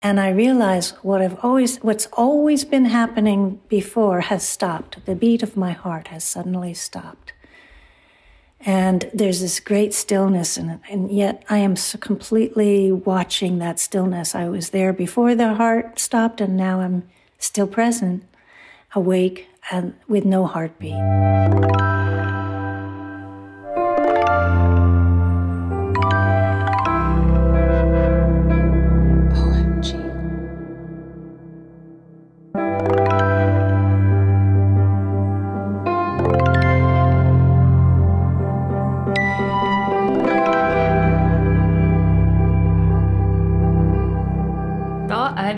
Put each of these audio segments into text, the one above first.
And I realize what I've always, what's always been happening before has stopped. The beat of my heart has suddenly stopped. And there's this great stillness it. And yet I am so completely watching that stillness. I was there before the heart stopped, and now I'm still present, awake, and with no heartbeat.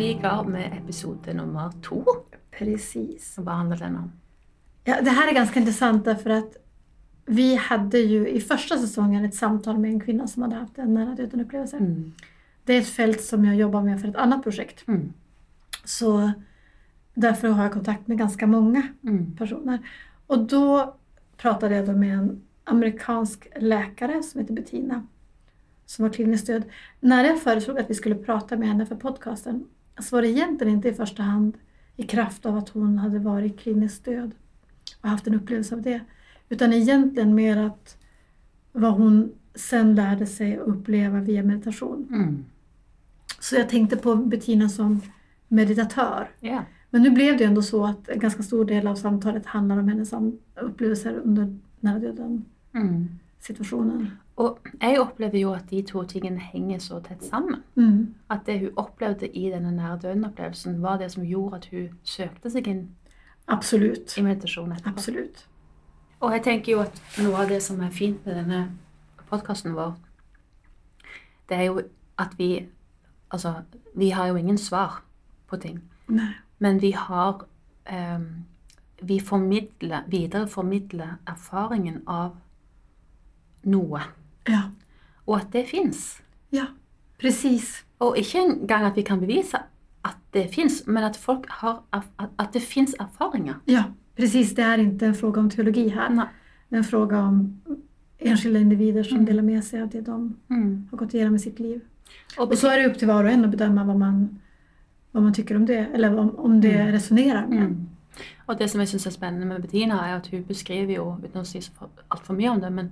Episode nummer to. Precis. Vad handlar den om? Ja, det här är ganska intressant därför att vi hade ju i första säsongen ett samtal med en kvinna som hade haft en nära döden upplevelse. Mm. Det är ett fält som jag jobbar med för ett annat projekt. Mm. Så därför har jag kontakt med ganska många mm. personer. Och då pratade jag då med en amerikansk läkare som heter Bettina som var kliniskt stöd. När jag föreslog att vi skulle prata med henne för podcasten så var det egentligen inte i första hand i kraft av att hon hade varit kliniskt död och haft en upplevelse av det. Utan egentligen mer att vad hon sen lärde sig att uppleva via meditation. Mm. Så jag tänkte på Bettina som meditatör. Yeah. Men nu blev det ändå så att en ganska stor del av samtalet handlar om hennes upplevelser under nära döden mm. situationen. Og jeg opplever jo at de to tingene henger så tett sammen. Mm. At det hun opplevde i denne nære døden-opplevelsen, var det som gjorde at hun søkte seg inn Absolutt. i meditasjon etterpå. Absolutt. Og jeg tenker jo at noe av det som er fint med denne podkasten vår, det er jo at vi Altså, vi har jo ingen svar på ting. Nei. Men vi har um, Vi formidler, videreformidler erfaringen av noe. Ja. Og at det fins. Ja, precis. Og ikke engang at vi kan bevise at det fins, men at folk har at det fins erfaringer. Ja, precis. Det är inte en fråga om teologi här. Nej. Det är en fråga om enskilda individer som mm. delar med sig av det de mm. har gått igenom i sitt liv. Och, och, så är det upp till var och en att bedöma vad man, vad man tycker om det, eller om, om det mm. resonerar med mm. Og det som jeg syns er spennende med Bettina, er at hun beskriver jo, uten å si altfor mye om det, men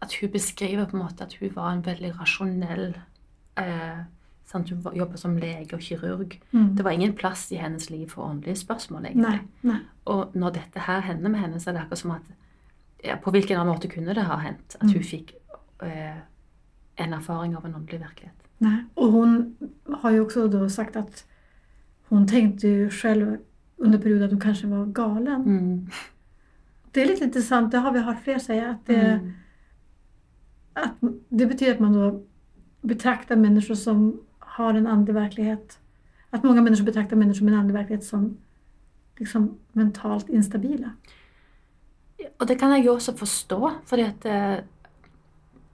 at hun beskriver på en måte at hun var en veldig rasjonell eh, sant? Hun jobba som lege og kirurg. Mm. Det var ingen plass i hennes liv for åndelige spørsmål. egentlig. Nei, nei. Og når dette her hender med henne, så er det akkurat som at ja, På hvilken annen måte kunne det ha hendt at hun mm. fikk eh, en erfaring av en åndelig virkelighet? Nej. Och hon har ju också då sagt att hon tänkte ju själv under perioden att hon kanske var galen. Mm. Det är lite intressant, det har vi hört fler säga, att det, mm att det betyder att man då betraktar människor som har en andlig verklighet. Att många människor betraktar människor med en andlig verklighet som liksom mentalt instabila. Og det kan jeg jo også forstå, fordi at eh,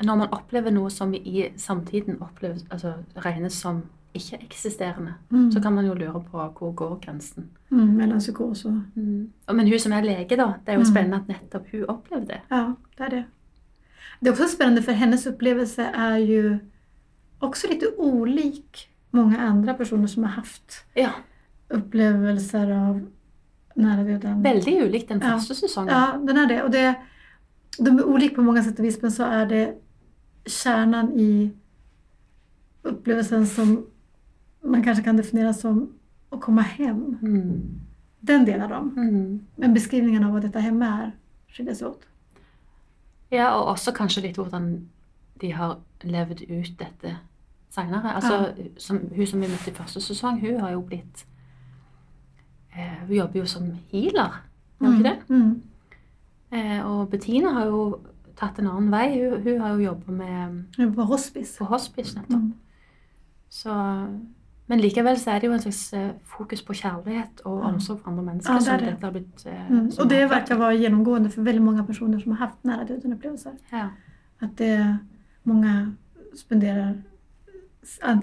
når man opplever noe som i samtiden oppleves, altså regnes som ikke-eksisterende, mm. så kan man jo lure på hvor går grensen. Mm, mellom psykose og mm. Men hun som er lege, da, det er jo mm. spennende at nettopp hun opplevde det. Ja, det er det. Det är också spännande för hennes upplevelse är ju också lite olik många andra personer som har haft ja. upplevelser av nära döden. Väldigt olikt den första ja. säsongen. Ja, den är det. Och det, de är olika på många sätt och vis men så är det kärnan i upplevelsen som man kanske kan definiera som att komma hem. Mm. Den delar de. Mm. Men beskrivningen av vad detta hem är skiljer sig åt. Ja, og også kanskje litt hvordan de har levd ut dette seinere. Altså, ja. som, hun som vi møtte i første sesong, hun har jo blitt eh, Hun jobber jo som healer, gjør hun ikke det? Mm. mm. Eh, og Bettina har jo tatt en annen vei. Hun, hun har jo jobba med På hospice. På hospice, nettopp. Mm. Så men likevel så er det jo en slags eh, fokus på kjærlighet og omsorg for andre mennesker. Ja, det det. som dette har blitt... Eh, mm. Och det verkar vara genomgående för väldigt många personer som har haft nära döden-upplevelser. Ja. Att det, många spenderar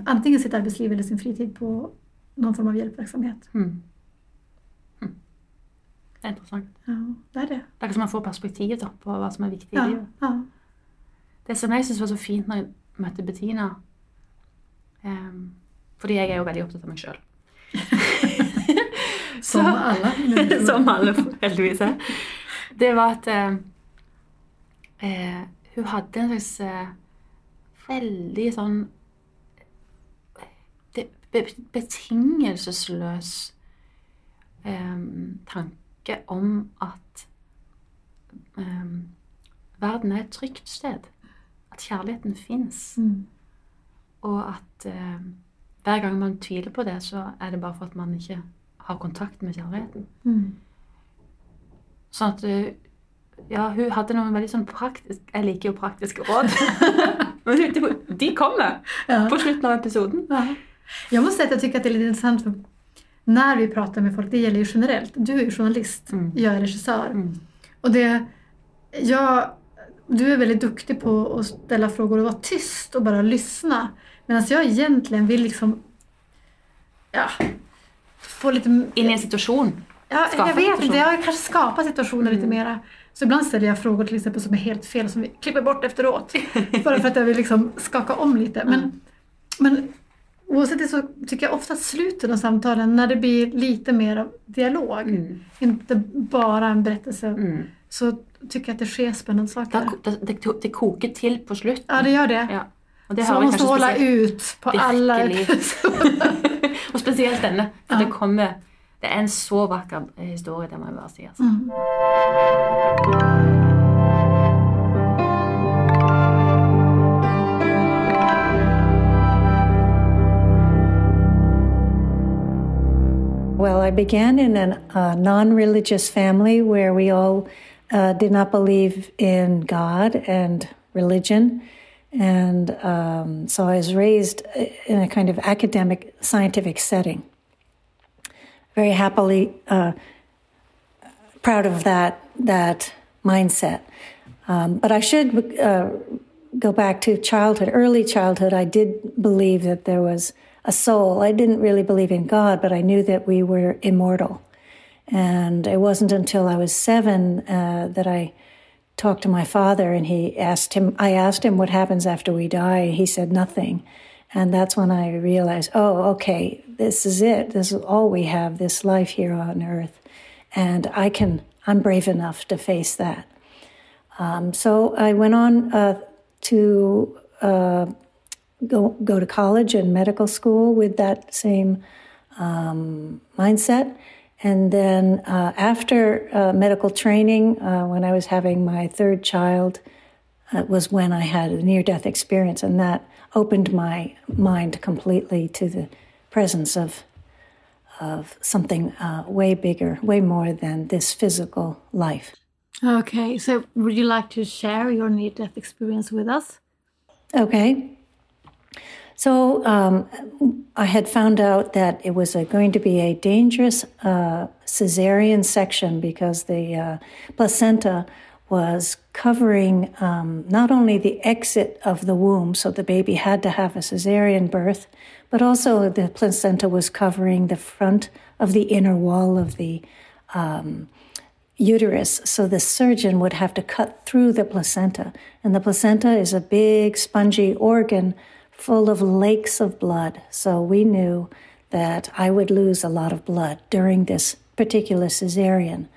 antingen sitt arbetsliv eller sin fritid på någon form av hjälpverksamhet. Mm. Mm. Det er interessant. Ja, det er det. Det er som man får perspektiv da, på hva som er viktig ja, i livet. Ja. Det som jeg syns var så fint når jeg møtte Bettina um, Fordi jeg er jo veldig opptatt av meg sjøl. som alle. som alle, heldigvis er. Det var at eh, eh, hun hadde en slags eh, veldig sånn det, be, betingelsesløs eh, tanke om at eh, verden er et trygt sted. At kjærligheten fins. Mm. Og at eh, hver gang man tviler på det, så er det bare for at man ikke har kontakt med kjærligheten. Mm. Sånn at eh, Ja, hun hadde noen veldig sånn praktisk Jeg liker jo praktiske råd. Men de kommer ja. på slutten av episoden. Ja. Jag måste säga att jag tycker att det är lite intressant för när vi pratar med folk, det gäller ju generellt. Du är ju journalist, mm. jag är regissör. Mm. Och det, jag, du är väldigt duktig på att ställa frågor och vara tyst och bara lyssna. Medan jag egentligen vill liksom ja, få lite... In i en situation? Ja, jag vet inte. Jag kanske skapar situationer mm. lite mera. Så ibland ställer jag frågor till exempel som är helt fel, som vi klipper bort efteråt. Bara för att jag vill liksom skaka om lite. Men, mm. men oavsett det så tycker jag ofta att slutet av samtalen, när det blir lite mer av dialog, mm. inte bara en berättelse, mm. så tycker jag att det sker spännande saker. Det, det, det kokar till på slutet. Ja, det gör det. Ja. Det så man måste hålla ut på virkelig. alla Och speciellt denna. För ja. det, kommer, det är en så vacker historia, det man bara säga. Alltså. Mm. Well, I began in a uh, non religious family where we all uh, did not believe in God and religion. And um, so I was raised in a kind of academic, scientific setting. Very happily uh, proud of that that mindset. Um, but I should uh, go back to childhood, early childhood. I did believe that there was a soul. I didn't really believe in God, but I knew that we were immortal. And it wasn't until I was seven uh, that I talked to my father and he asked him, I asked him what happens after we die. He said nothing. And that's when I realized, oh, okay, this is it. This is all we have, this life here on earth. And I can, I'm brave enough to face that. Um, so I went on uh, to uh, go, go to college and medical school with that same um, mindset. And then uh, after uh, medical training, uh, when I was having my third child, uh, was when I had a near death experience, and that opened my mind completely to the presence of of something uh, way bigger, way more than this physical life. Okay, so would you like to share your near death experience with us? Okay. So um, I had found out that it was a, going to be a dangerous uh, cesarean section because the uh, placenta was covering um, not only the exit of the womb, so the baby had to have a cesarean birth, but also the placenta was covering the front of the inner wall of the um, uterus. So the surgeon would have to cut through the placenta. And the placenta is a big, spongy organ full of lakes of blood. So we knew that I would lose a lot of blood during this particular cesarean.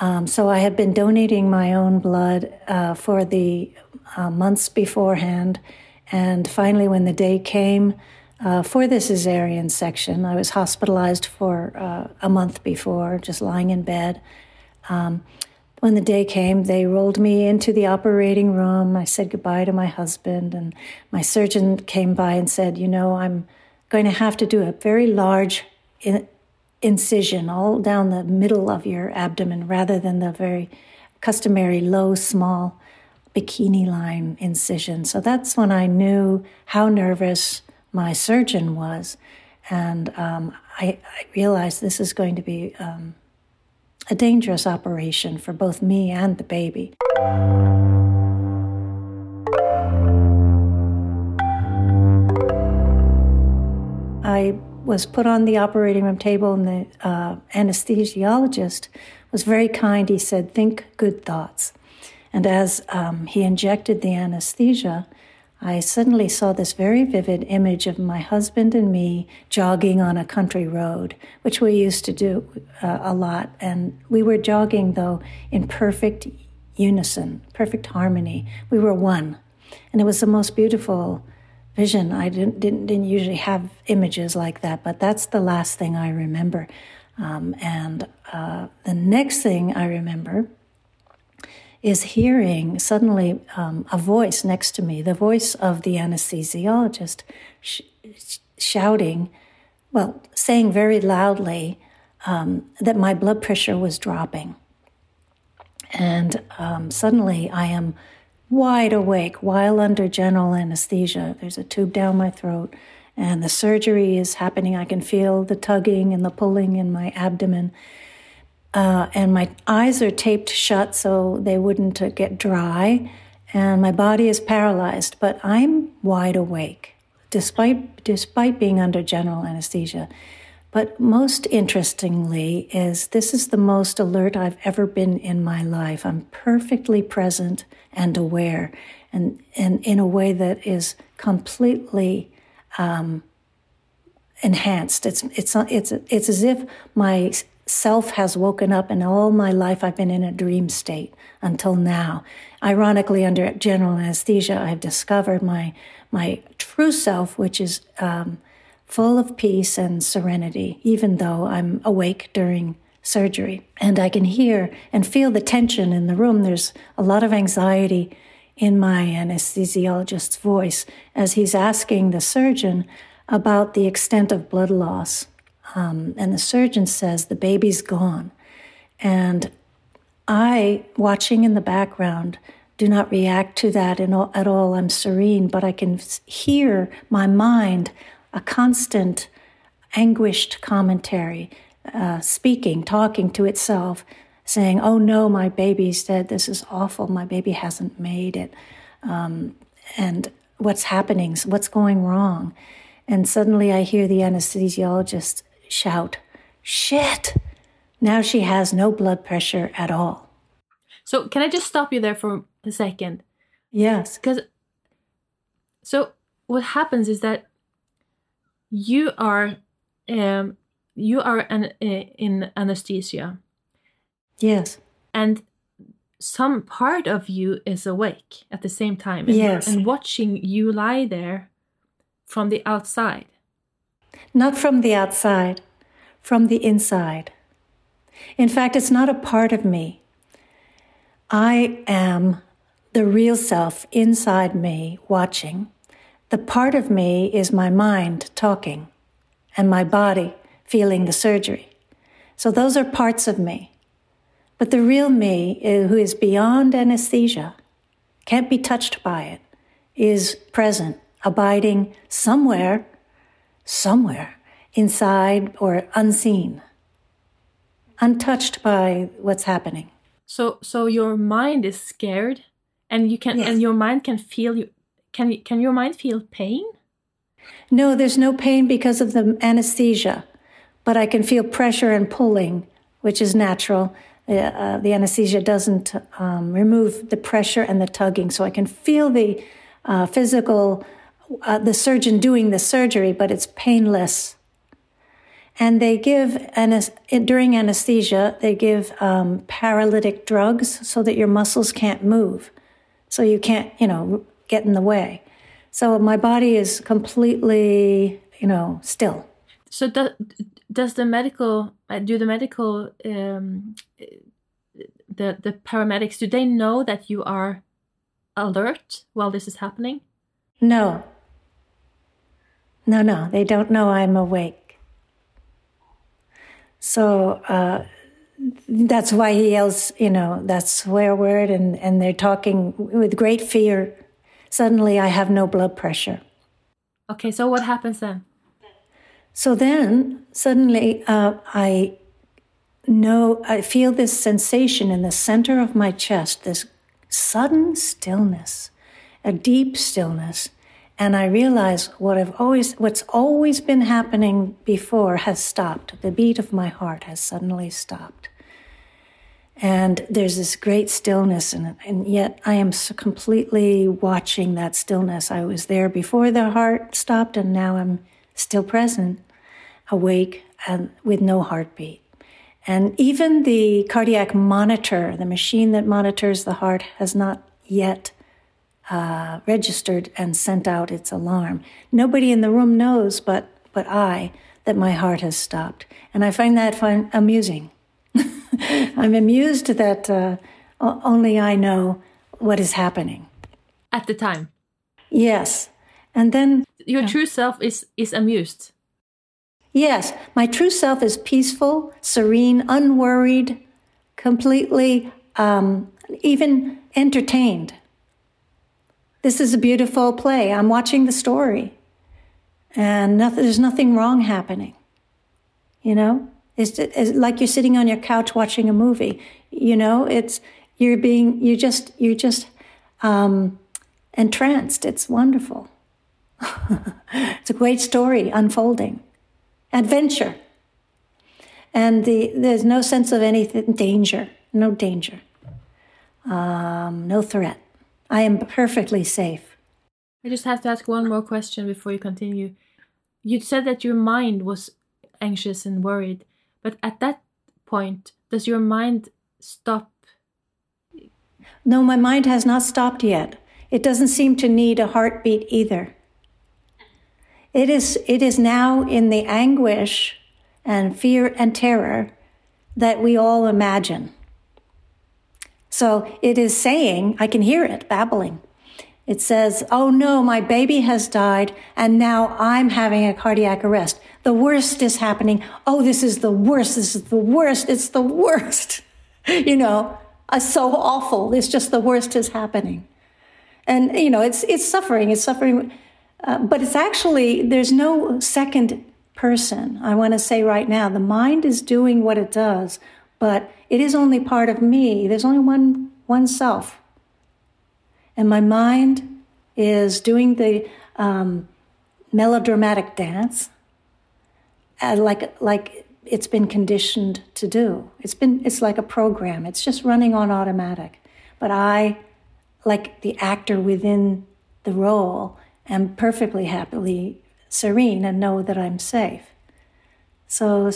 Um, so I had been donating my own blood uh, for the uh, months beforehand. And finally, when the day came uh, for the cesarean section, I was hospitalized for uh, a month before, just lying in bed. Um, when the day came, they rolled me into the operating room. I said goodbye to my husband, and my surgeon came by and said, You know, I'm going to have to do a very large in- incision all down the middle of your abdomen rather than the very customary low, small bikini line incision. So that's when I knew how nervous my surgeon was. And um, I, I, realized this is going to be um, a dangerous operation for both me and the baby. I was put on the operating room table, and the uh, anesthesiologist was very kind. He said, Think good thoughts. And as um, he injected the anesthesia, I suddenly saw this very vivid image of my husband and me jogging on a country road, which we used to do uh, a lot. And we were jogging, though, in perfect unison, perfect harmony. We were one. And it was the most beautiful vision. I didn't, didn't, didn't usually have images like that, but that's the last thing I remember. Um, and uh, the next thing I remember is hearing suddenly um, a voice next to me, the voice of the anesthesiologist, sh- shouting, well, saying very loudly um, that my blood pressure was dropping. And um, suddenly I am wide awake while under general anesthesia. There's a tube down my throat, and the surgery is happening. I can feel the tugging and the pulling in my abdomen. Uh, and my eyes are taped shut so they wouldn't uh, get dry, and my body is paralyzed, but I'm wide awake despite despite being under general anesthesia. But most interestingly is this is the most alert I've ever been in my life. I'm perfectly present and aware, and, and in a way that is completely um, enhanced. It's it's it's it's as if my self has woken up, and all my life I've been in a dream state until now. Ironically, under general anesthesia, I've discovered my my true self, which is um, full of peace and serenity, even though I'm awake during surgery. And I can hear and feel the tension in the room. There's a lot of anxiety in my anesthesiologist's voice as he's asking the surgeon about the extent of blood loss. Um, and the surgeon says the baby's gone. And I, watching in the background, do not react to that all, at all. I'm serene, but I can hear my mind, a constant, anguished commentary, uh, speaking, talking to itself, saying, Oh no, my baby's dead. This is awful. My baby hasn't made it. Um, and what's happening? What's going wrong? And suddenly I hear the anesthesiologist shout, Shit! Now she has no blood pressure at all. So, can I just stop you there for a second? Yes. Because, so what happens is that you are, um, you are an, uh, in anesthesia. Yes. And some part of you is awake at the same time. And, yes. And watching you lie there from the outside. Not from the outside, from the inside. In fact, it's not a part of me. I am the real self inside me watching. The part of me is my mind talking and my body feeling the surgery. So those are parts of me. But the real me, who is beyond anesthesia, can't be touched by it, is present, abiding somewhere, somewhere inside or unseen, untouched by what's happening. So, so your mind is scared, and you can, yes. and your mind can feel you. Can can your mind feel pain? No, there's no pain because of the anesthesia, but I can feel pressure and pulling, which is natural. Uh, uh, the anesthesia doesn't um, remove the pressure and the tugging, so I can feel the uh, physical, uh, the surgeon doing the surgery, but it's painless. And they give during anesthesia they give um, paralytic drugs so that your muscles can't move so you can't you know get in the way. So my body is completely you know still. So do, does the medical do the medical um, the the paramedics do they know that you are alert while this is happening? No no no they don't know i'm awake so uh, that's why he yells, you know, that swear word, and, and they're talking with great fear. Suddenly, I have no blood pressure. Okay, so what happens then? So then, suddenly, uh, I know, I feel this sensation in the center of my chest, this sudden stillness, a deep stillness and I realize what I've always, what's always been happening before has stopped. The beat of my heart has suddenly stopped. And there's this great stillness in it. And yet I am so completely watching that stillness. I was there before the heart stopped, and now I'm still present, awake, and with no heartbeat. And even the cardiac monitor, the machine that monitors the heart, has not yet uh, registered and sent out its alarm. Nobody in the room knows, but but I, that my heart has stopped, and I find that fun, amusing. I'm amused that uh, only I know what is happening at the time. Yes, and then your true self is is amused. Yes, my true self is peaceful, serene, unworried, completely, um, even entertained. This is a beautiful play. I'm watching the story, and nothing, there's nothing wrong happening. You know, it's, it's like you're sitting on your couch watching a movie. You know, it's you're being you just you're just um, entranced. It's wonderful. it's a great story unfolding, adventure, and the there's no sense of any danger. No danger. Um, no threat. I am perfectly safe. I just have to ask one more question before you continue. You said that your mind was anxious and worried, but at that point, does your mind stop? No, my mind has not stopped yet. It doesn't seem to need a heartbeat either. It is, it is now in the anguish and fear and terror that we all imagine. So it is saying, I can hear it babbling. It says, Oh no, my baby has died and now I'm having a cardiac arrest. The worst is happening. Oh, this is the worst. This is the worst. It's the worst. you know, uh, so awful. It's just the worst is happening. And, you know, it's, it's suffering. It's suffering. Uh, but it's actually, there's no second person. I want to say right now, the mind is doing what it does but it is only part of me. There's only one, one self. And my mind is doing the um, melodramatic dance uh, like, like it's been conditioned to do. It's, been, it's like a program, it's just running on automatic. But I, like the actor within the role, am perfectly happily serene and know that I'm safe. So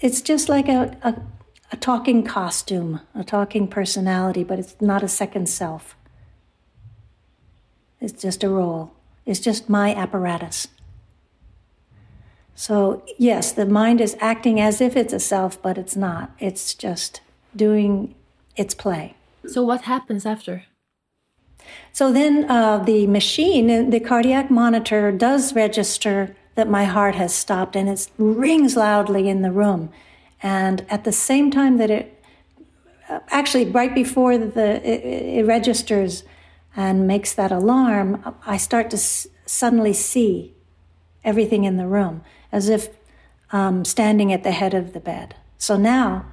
it's, just like a, a a talking costume, a talking personality, but it's not a second self. It's just a role. It's just my apparatus. So, yes, the mind is acting as if it's a self, but it's not. It's just doing its play. So, what happens after? So, then uh, the machine, the cardiac monitor, does register that my heart has stopped and it rings loudly in the room. And at the same time that it, actually, right before the it, it registers and makes that alarm, I start to s- suddenly see everything in the room as if um, standing at the head of the bed. So now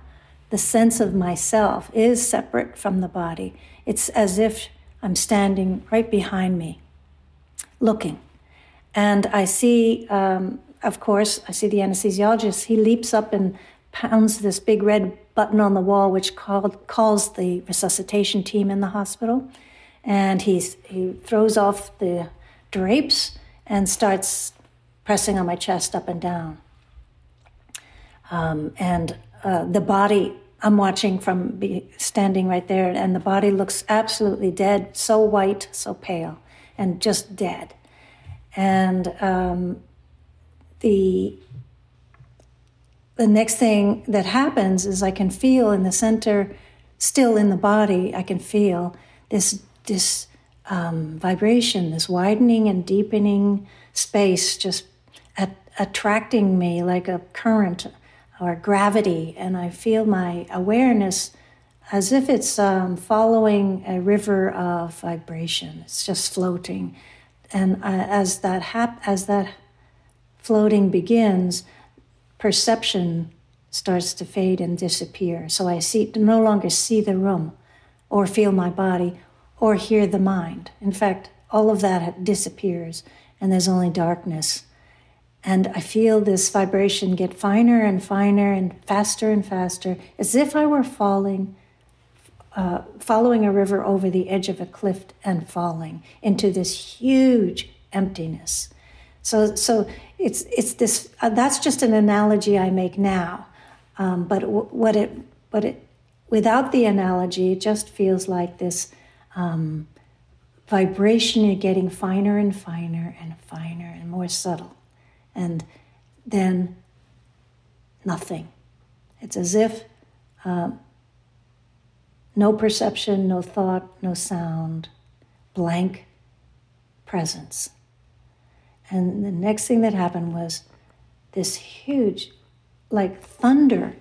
the sense of myself is separate from the body. It's as if I'm standing right behind me, looking. And I see, um, of course, I see the anesthesiologist. He leaps up and pounds this big red button on the wall, which called, calls the resuscitation team in the hospital. And he's, he throws off the drapes and starts pressing on my chest up and down. Um, and uh, the body, I'm watching from be, standing right there, and the body looks absolutely dead, so white, so pale, and just dead. And um, the the next thing that happens is I can feel in the center, still in the body, I can feel this this um, vibration, this widening and deepening space, just at, attracting me like a current or gravity, and I feel my awareness as if it's um, following a river of vibration. It's just floating, and uh, as that hap- as that floating begins perception starts to fade and disappear. So I see no longer see the room or feel my body or hear the mind. In fact, all of that disappears and there's only darkness. And I feel this vibration get finer and finer and faster and faster, as if I were falling uh, following a river over the edge of a cliff and falling into this huge emptiness. So, so it's it's this. Uh, that's just an analogy I make now, um, but w- what it what it without the analogy, it just feels like this um, vibration getting finer and finer and finer and more subtle, and then nothing. It's as if um, no perception, no thought, no sound, blank presence. And the next thing that happened was this huge, like thunder,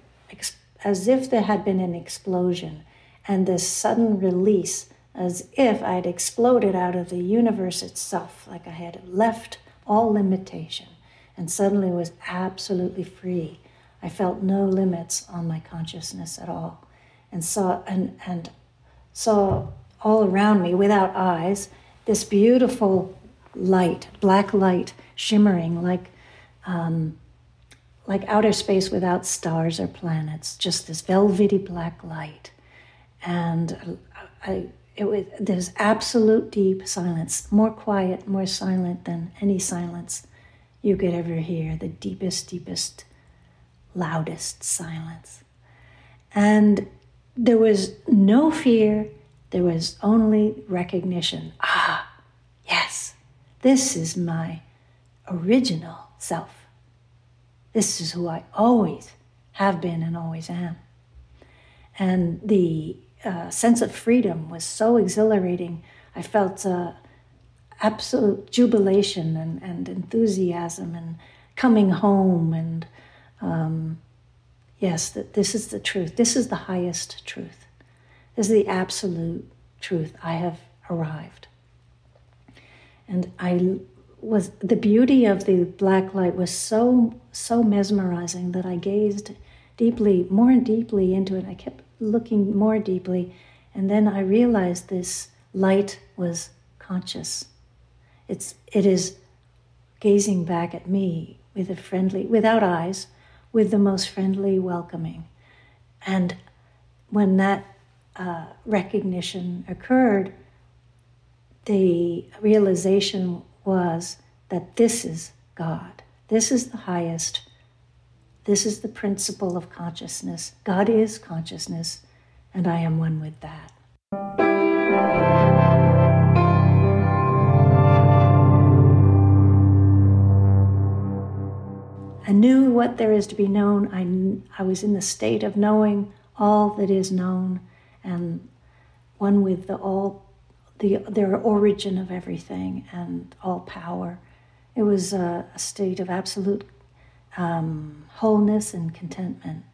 as if there had been an explosion, and this sudden release, as if I had exploded out of the universe itself, like I had left all limitation and suddenly was absolutely free. I felt no limits on my consciousness at all and saw and, and saw all around me without eyes this beautiful light, black light, shimmering like um, like outer space without stars or planets, just this velvety black light. And I, it was, there's absolute deep silence, more quiet, more silent than any silence you could ever hear, the deepest, deepest, loudest silence. And there was no fear, there was only recognition. Ah, yes, this is my original self. This is who I always have been and always am. And the uh, sense of freedom was so exhilarating. I felt uh, absolute jubilation and, and enthusiasm and coming home. And um, yes, that this is the truth. This is the highest truth. This is the absolute truth. I have arrived. And I was the beauty of the black light was so so mesmerizing that I gazed deeply, more and deeply into it. I kept looking more deeply, and then I realized this light was conscious. It's it is gazing back at me with a friendly, without eyes, with the most friendly welcoming. And when that uh, recognition occurred, the realization was that this is God. This is the highest. This is the principle of consciousness. God is consciousness, and I am one with that. I knew what there is to be known. I, I was in the state of knowing all that is known and one with the all the their origin of everything and all power. It was a, a state of absolute um, wholeness and contentment,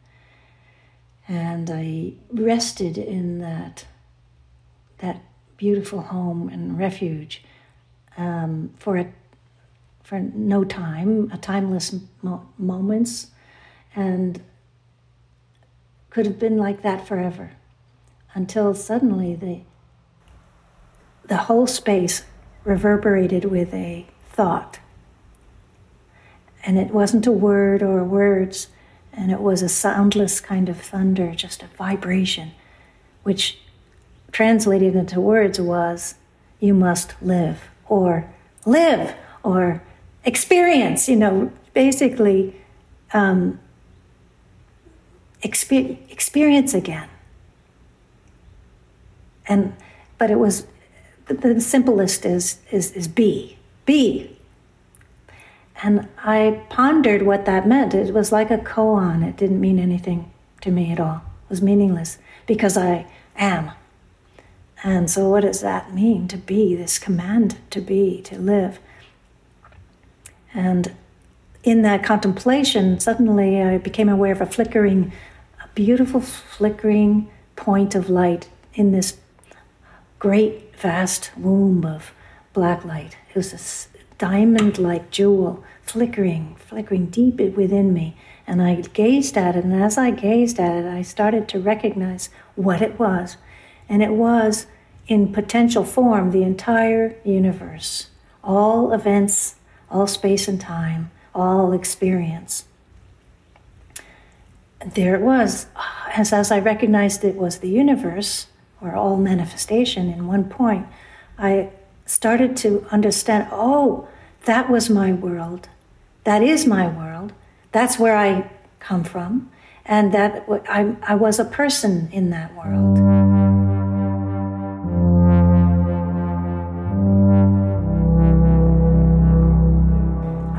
and I rested in that that beautiful home and refuge um, for a, for no time, a timeless mo- moments, and could have been like that forever, until suddenly the the whole space reverberated with a thought. And it wasn't a word or words, and it was a soundless kind of thunder, just a vibration, which translated into words was, You must live, or live, or experience, you know, basically um, exper- experience again. And but it was the simplest is, is, is be. Be. And I pondered what that meant. It was like a koan. It didn't mean anything to me at all. It was meaningless because I am. And so, what does that mean to be? This command to be, to live. And in that contemplation, suddenly I became aware of a flickering, a beautiful flickering point of light in this great vast womb of black light. It was a diamond like jewel flickering, flickering deep within me. And I gazed at it, and as I gazed at it, I started to recognize what it was. And it was, in potential form, the entire universe, all events, all space and time, all experience. There it was. As, as I recognized it was the universe, or all manifestation in one point, I started to understand oh, that was my world. That is my world. That's where I come from. And that I, I was a person in that world.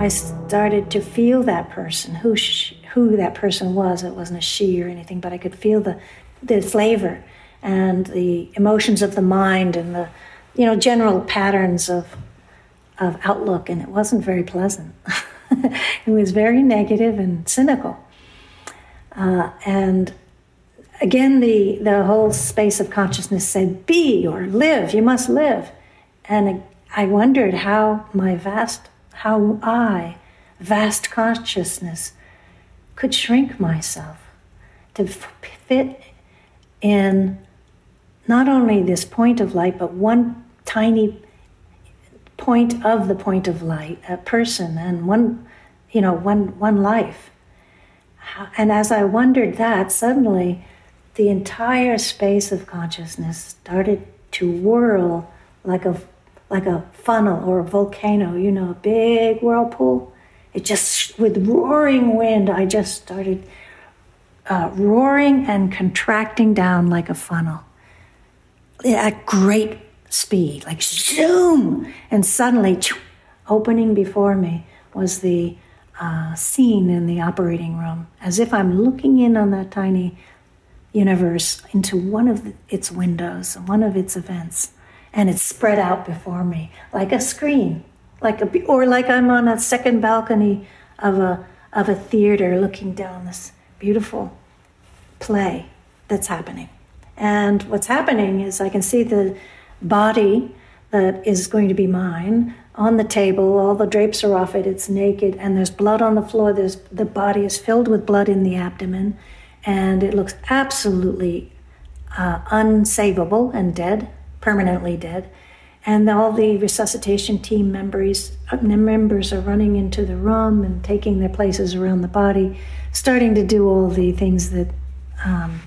I started to feel that person, who she, who that person was. It wasn't a she or anything, but I could feel the the flavor and the emotions of the mind and the you know general patterns of of outlook, and it wasn't very pleasant. it was very negative and cynical. Uh, and again, the, the whole space of consciousness said, be or live, you must live. And I wondered how my vast, how I, vast consciousness, could shrink myself to fit in not only this point of light, but one tiny point of the point of light, a person, and one, you know, one one life. And as I wondered that, suddenly the entire space of consciousness started to whirl like a like a funnel or a volcano, you know, a big whirlpool. It just with roaring wind, I just started uh, roaring and contracting down like a funnel at great speed, like zoom, and suddenly, opening before me was the uh, scene in the operating room, as if I'm looking in on that tiny universe into one of its windows, one of its events, and it's spread out before me like a screen, like a, or like I'm on a second balcony of a of a theater looking down this beautiful play that's happening. And what's happening is I can see the body that is going to be mine on the table. All the drapes are off it. It's naked, and there's blood on the floor. There's the body is filled with blood in the abdomen, and it looks absolutely uh, unsavable and dead, permanently dead. And all the resuscitation team members uh, members are running into the room and taking their places around the body, starting to do all the things that um,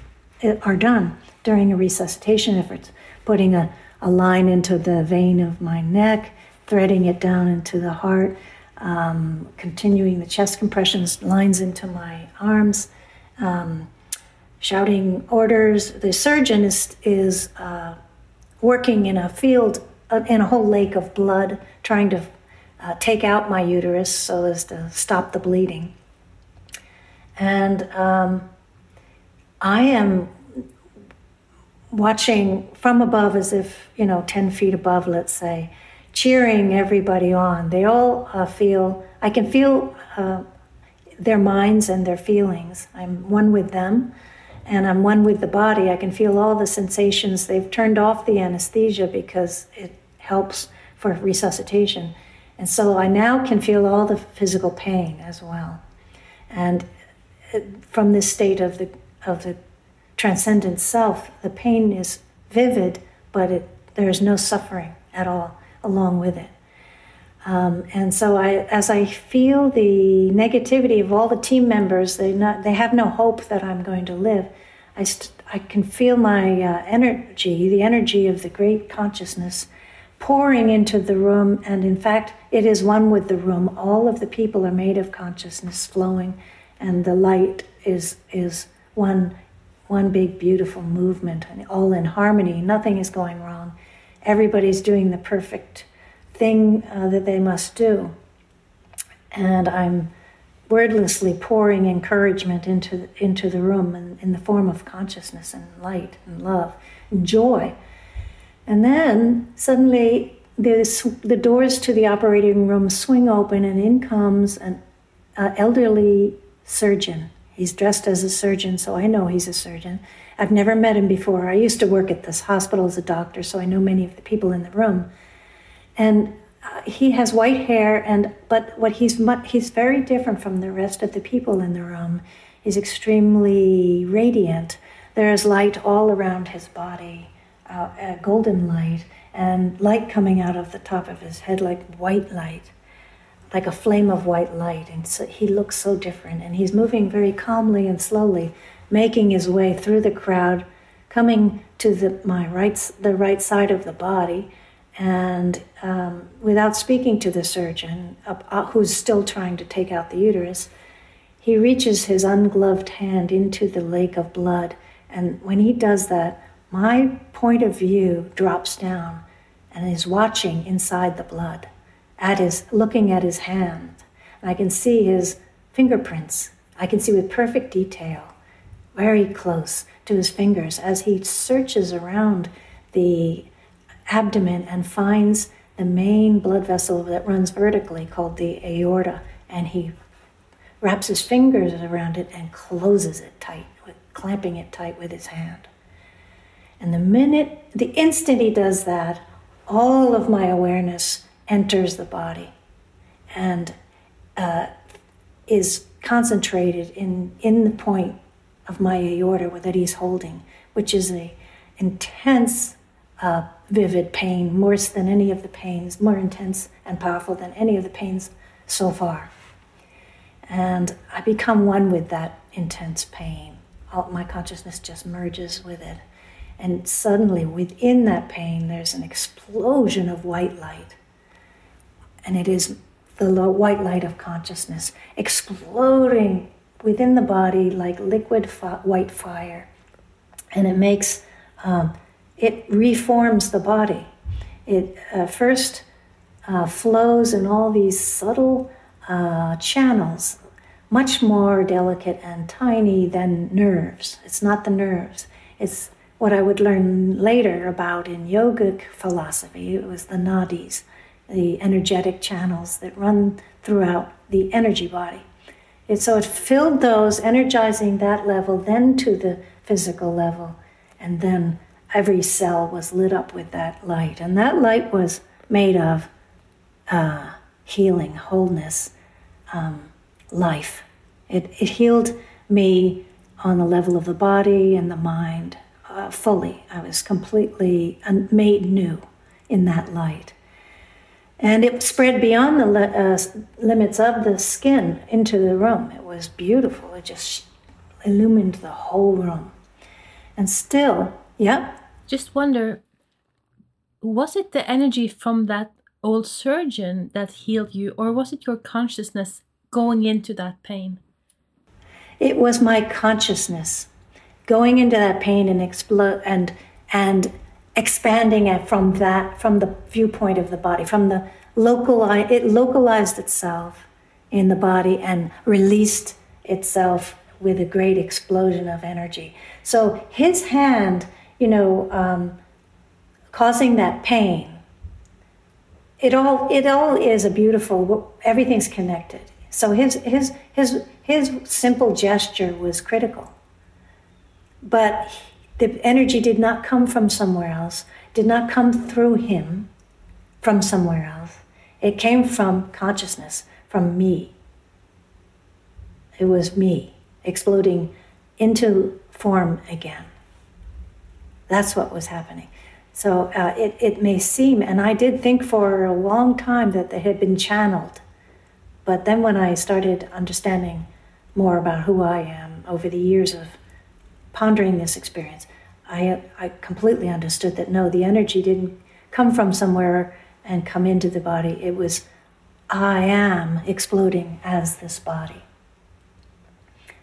are done during a resuscitation effort, putting a a line into the vein of my neck, threading it down into the heart, um, continuing the chest compressions, lines into my arms, um, shouting orders. The surgeon is, is uh, working in a field, uh, in a whole lake of blood, trying to uh, take out my uterus so as to stop the bleeding. And um, I am watching from above as if, you know, 10 feet above, let's say, cheering everybody on. They all uh, feel, I can feel uh, their minds and their feelings. I'm one with them and I'm one with the body. I can feel all the sensations. They've turned off the anesthesia because it helps for resuscitation. And so I now can feel all the physical pain as well. And uh, from this state of the, of the transcendent self, the pain is vivid, but it, there is no suffering at all along with it. Um, and so, I, as I feel the negativity of all the team members, they not, they have no hope that I'm going to live. I, st- I can feel my uh, energy, the energy of the great consciousness, pouring into the room. And in fact, it is one with the room. All of the people are made of consciousness flowing, and the light is is one one big beautiful movement all in harmony. Nothing is going wrong. Everybody's doing the perfect thing uh, that they must do. And I'm wordlessly pouring encouragement into, into the room in, in the form of consciousness and light and love and joy. And then suddenly the, the doors to the operating room swing open, and in comes an uh, elderly surgeon He's dressed as a surgeon, so I know he's a surgeon. I've never met him before. I used to work at this hospital as a doctor, so I know many of the people in the room. And uh, he has white hair, and but what he's he's very different from the rest of the people in the room. He's extremely radiant. There is light all around his body, uh, golden light, and light coming out of the top of his head like white light like a flame of white light. And so he looks so different. And he's moving very calmly and slowly, making his way through the crowd, coming to the my right the right side of the body, and um, without speaking to the surgeon, uh, who's still trying to take out the uterus, he reaches his ungloved hand into the lake of blood, and when he does that, my point of view drops down and is watching inside the blood, at his looking at his hand. And I can see his fingerprints. I can see with perfect detail, very close to his fingers as he searches around the abdomen and finds the main blood vessel that runs vertically called the aorta and he wraps his fingers around it and closes it tight, clamping it tight with his hand. And the minute, the instant he does that, all of my awareness enters the body and uh, is concentrated in, in the point of my aorta that he's holding, which is a intense, uh, vivid pain, worse than any of the pains, more intense and powerful than any of the pains so far. And I become one with that intense pain. All, my consciousness just merges with it. And suddenly, within that pain, there's an explosion of white light. And it is the white light of consciousness exploding within the body like liquid fi- white fire. And it makes, um, it reforms the body. It uh, first uh, flows in all these subtle uh, channels, much more delicate and tiny than nerves. It's not the nerves, it's what I would learn later about in yogic philosophy. It was the nadis, the energetic channels that run throughout the energy body. It, so it filled those, energizing that level, then to the physical level, and then every cell was lit up with that light. And that light was made of uh, healing, wholeness, um, life. It, it healed me on the level of the body and the mind uh, fully. I was completely made new in that light. And it spread beyond the li- uh, limits of the skin into the room. It was beautiful. It just illumined the whole room. And still, yeah. Just wonder was it the energy from that old surgeon that healed you, or was it your consciousness going into that pain? It was my consciousness going into that pain and explode and and expanding it from that from the viewpoint of the body from the local it localized itself in the body and released itself with a great explosion of energy. So his hand you know um, causing that pain it all it all is a beautiful everything's connected. So his his his his simple gesture was critical. But the energy did not come from somewhere else, did not come through him from somewhere else. It came from consciousness, from me. It was me exploding into form again. That's what was happening. So uh, it, it may seem, and I did think for a long time that they had been channeled. But then when I started understanding more about who I am over the years of pondering this experience, I, I completely understood that no, the energy didn't come from somewhere and come into the body. It was, I am exploding as this body.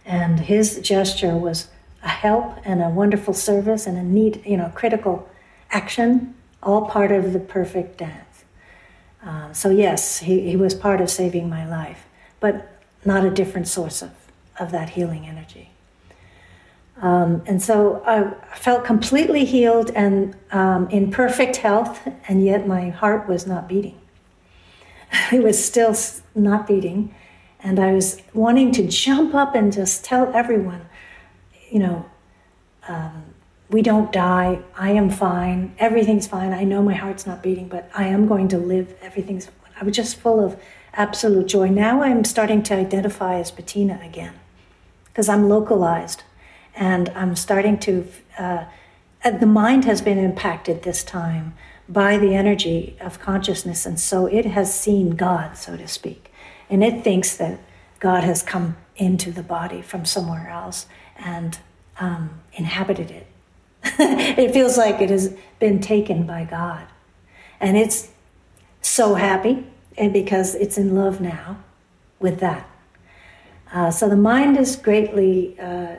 And his gesture was a help and a wonderful service and a neat, you know, critical action, all part of the perfect dance. Um, so, yes, he, he was part of saving my life, but not a different source of, of that healing energy. Um, and so I felt completely healed and um, in perfect health, and yet my heart was not beating. it was still not beating. And I was wanting to jump up and just tell everyone, you know, um, we don't die. I am fine. Everything's fine. I know my heart's not beating, but I am going to live. Everything's. I was just full of absolute joy. Now I'm starting to identify as Bettina again because I'm localized and I'm starting to. Uh, uh, the mind has been impacted this time by the energy of consciousness, and so it has seen God, so to speak, and it thinks that God has come into the body from somewhere else and um, inhabited it it feels like it has been taken by God. And it's so happy and because it's in love now with that. Uh, so the mind is greatly uh,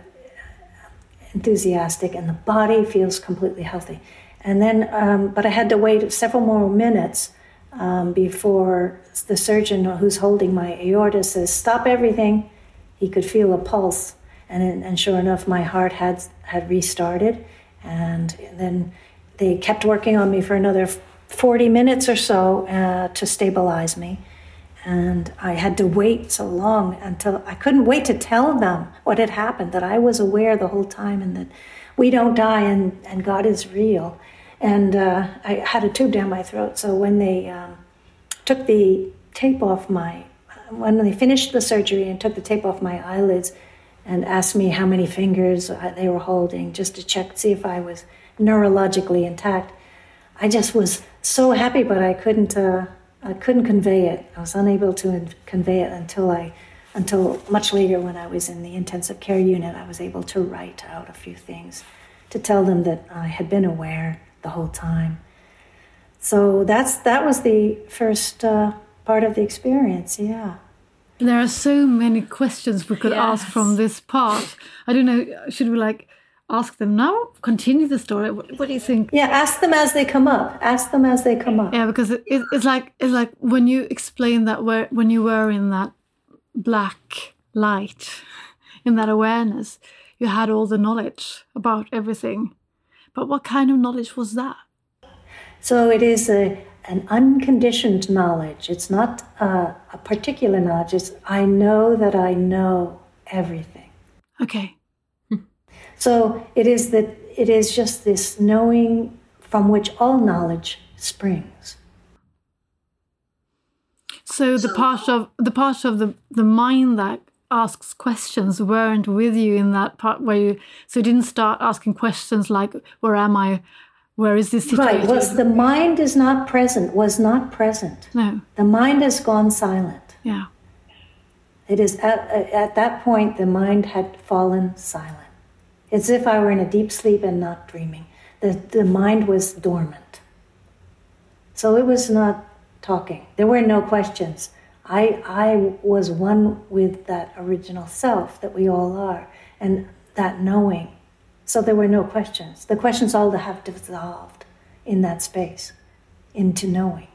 enthusiastic and the body feels completely healthy. And then, um, but I had to wait several more minutes um, before the surgeon who's holding my aorta says, Stop everything. He could feel a pulse. And, and sure enough, my heart had, had restarted. And then they kept working on me for another 40 minutes or so uh, to stabilize me. And I had to wait so long until I couldn't wait to tell them what had happened, that I was aware the whole time and that we don't die and, and God is real. And uh, I had a tube down my throat. So when they um, took the tape off my, when they finished the surgery and took the tape off my eyelids and asked me how many fingers they were holding just to check, see if I was neurologically intact, I just was so happy, but I couldn't. Uh, I couldn't convey it. I was unable to convey it until I, until much later when I was in the intensive care unit. I was able to write out a few things to tell them that I had been aware the whole time. So that's that was the first uh, part of the experience. Yeah. There are so many questions we could yes. ask from this part. I don't know. Should we like ask them now? Continue the story. What, what, do you think? Yeah, ask them as they come up. Ask them as they come up. Yeah, because it, it, it's like it's like when you explain that where when you were in that black light, in that awareness, you had all the knowledge about everything. But what kind of knowledge was that? So it is a an unconditioned knowledge. It's not a, a particular knowledge. It's I know that I know everything. Okay. So it is that it is just this knowing from which all knowledge springs. So the part of the part of the, the mind that asks questions weren't with you in that part where you so you didn't start asking questions like where am I? Where is this situation? Right. Was the mind is not present, was not present. No. The mind has gone silent. Yeah. It is at, at that point the mind had fallen silent. It's as if I were in a deep sleep and not dreaming. The, the mind was dormant. So it was not talking. There were no questions. I, I was one with that original self that we all are, and that knowing. So there were no questions. The questions all have dissolved in that space into knowing.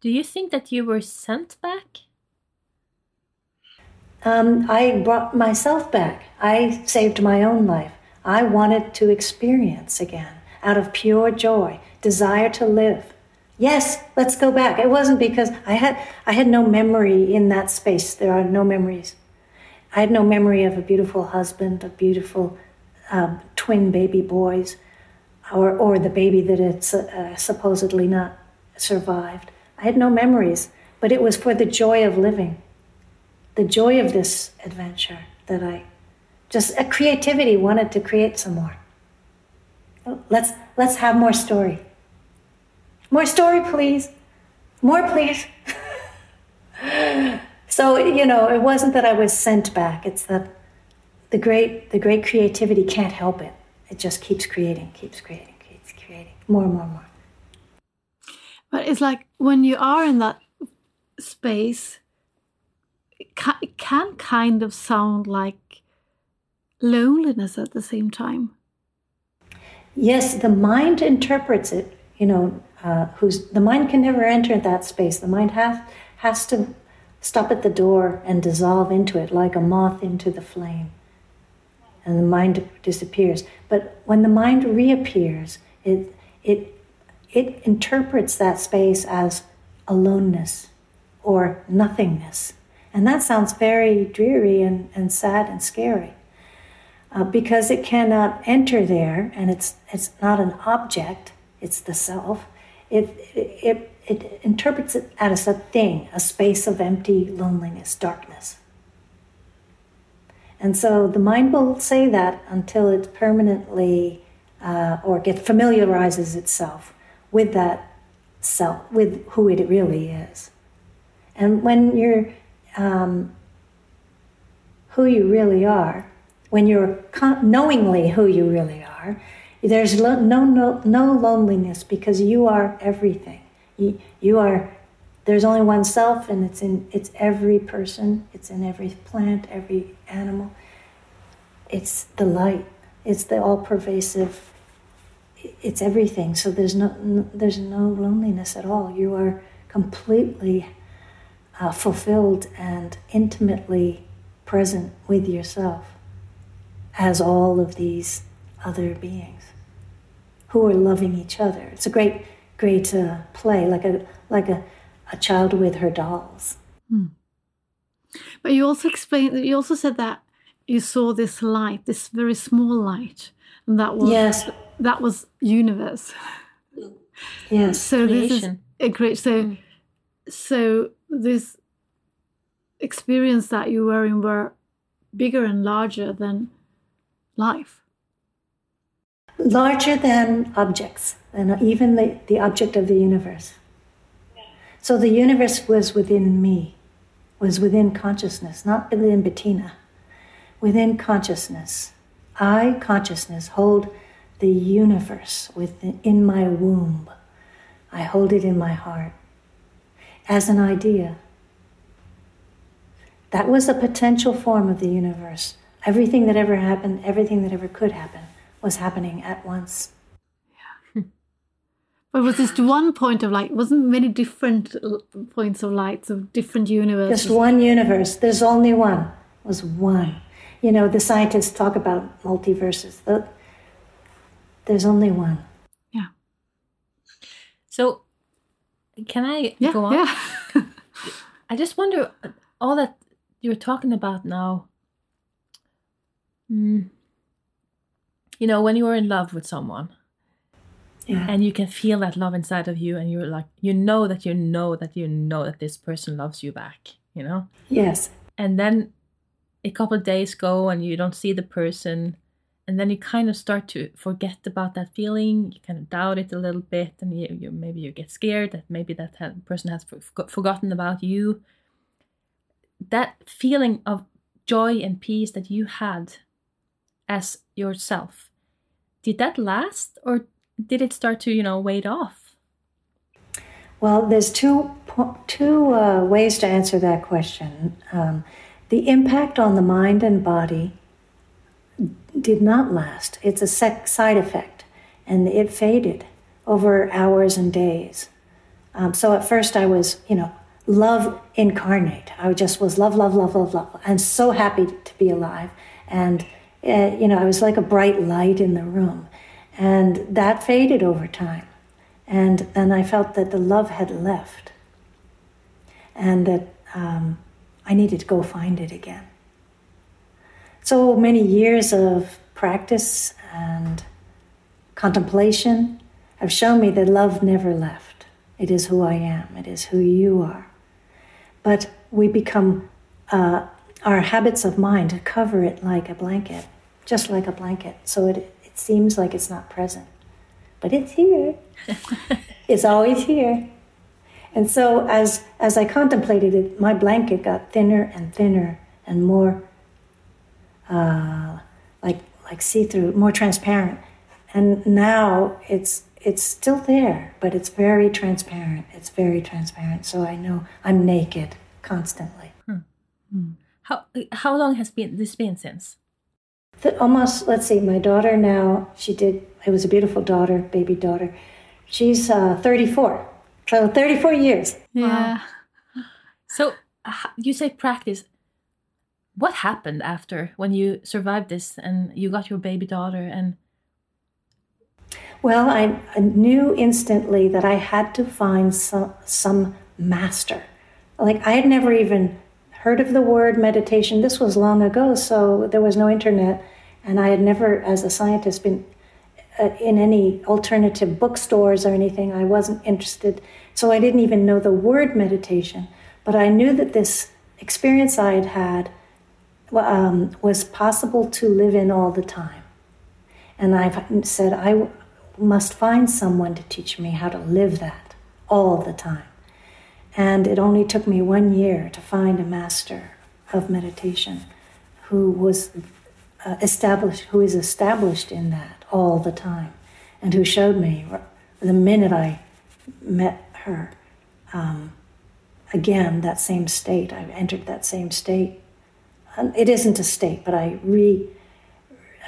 Do you think that you were sent back? Um, I brought myself back. I saved my own life. I wanted to experience again out of pure joy, desire to live. Yes, let's go back. It wasn't because I had I had no memory in that space. There are no memories. I had no memory of a beautiful husband, a beautiful um, twin baby boys, or or the baby that had uh, supposedly not survived. I had no memories, but it was for the joy of living the joy of this adventure that I just a creativity wanted to create some more. Let's let's have more story. More story, please. More, please. so you know, it wasn't that I was sent back. It's that the great the great creativity can't help it. It just keeps creating, keeps creating, keeps creating more more more. But it's like when you are in that space it can kind of sound like loneliness at the same time. Yes, the mind interprets it. You know, uh, who's the mind can never enter that space. The mind has has to stop at the door and dissolve into it like a moth into the flame, and the mind disappears. But when the mind reappears, it it it interprets that space as aloneness or nothingness. And that sounds very dreary and, and sad and scary uh, because it cannot enter there and it's, it's not an object, it's the self. It, it, it, interprets it as a thing, a space of empty loneliness, darkness. And so the mind will say that until it permanently uh, or get familiarizes itself with that self, with who it really is. And when you're um, who you really are, when you're con- knowingly who you really are, there's lo- no, no, no loneliness because you are everything. You, you are, there's only one self and it's in, it's every person, it's in every plant, every animal. It's the light. It's the all pervasive, it's everything. So there's no, no, there's no loneliness at all. You are completely uh, fulfilled and intimately present with yourself as all of these other beings who are loving each other. It's a great, great uh, play, like a like a, a child with her dolls. Hmm. But you also explained. that You also said that you saw this light, this very small light, and that was yes. that was universe. Yes. So Creation. this is a great. So mm. so this experience that you were in were bigger and larger than life. Larger than objects, and even the, the object of the universe. So the universe was within me, was within consciousness, not within Bettina, within consciousness. I, consciousness, hold the universe within in my womb. I hold it in my heart as an idea. That was a potential form of the universe. Everything that ever happened, everything that ever could happen, was happening at once. Yeah. But was just one point of light? Wasn't many different points of light of different universes? Just one universe. There's only one. It was one. You know, the scientists talk about multiverses. The, there's only one. Yeah. So, can I yeah, go on? Yeah. I just wonder all that you're talking about now. Mm, you know, when you're in love with someone, yeah. and you can feel that love inside of you, and you're like, you know that you know that you know that this person loves you back, you know? Yes. And then a couple of days go, and you don't see the person, and then you kind of start to forget about that feeling. You kind of doubt it a little bit, and you, you maybe you get scared that maybe that person has forgotten about you that feeling of joy and peace that you had as yourself did that last or did it start to you know wade off well there's two two uh, ways to answer that question um, the impact on the mind and body did not last it's a side effect and it faded over hours and days um, so at first i was you know love incarnate. I just was love, love, love, love, love, and so happy to be alive. And uh, you know, I was like a bright light in the room, and that faded over time. And then I felt that the love had left, and that um, I needed to go find it again. So many years of practice and contemplation have shown me that love never left. It is who I am. It is who you are but we become uh, our habits of mind cover it like a blanket, just like a blanket. So it, it seems like it's not present, but it's here. it's always here. And so as as I contemplated it, my blanket got thinner and thinner and more uh, like like see through, more transparent. And now it's it's still there, but it's very transparent. It's very transparent. So I know I'm naked constantly. Hmm. Hmm. How how long has been this been since? The, almost. Let's see. My daughter now. She did. It was a beautiful daughter, baby daughter. She's uh, 34. So 34 years. Yeah. Wow. So you say practice. What happened after when you survived this and you got your baby daughter and well, I, I, knew instantly that I had to find some, some master. Like, I had never even heard of the word meditation. This was long ago, so there was no internet. And I had never, as a scientist, been uh, in any alternative bookstores or anything. I wasn't interested. So I didn't even know the word meditation. But I knew that this experience I had had um, was possible to live in all the time. And I've said, I, must find someone to teach me how to live that all the time. And it only took me one year to find a master of meditation who was uh, established, who is established in that all the time, and who showed me the minute I met her. Um, again, that same state. I entered that same state. It isn't a state, but I re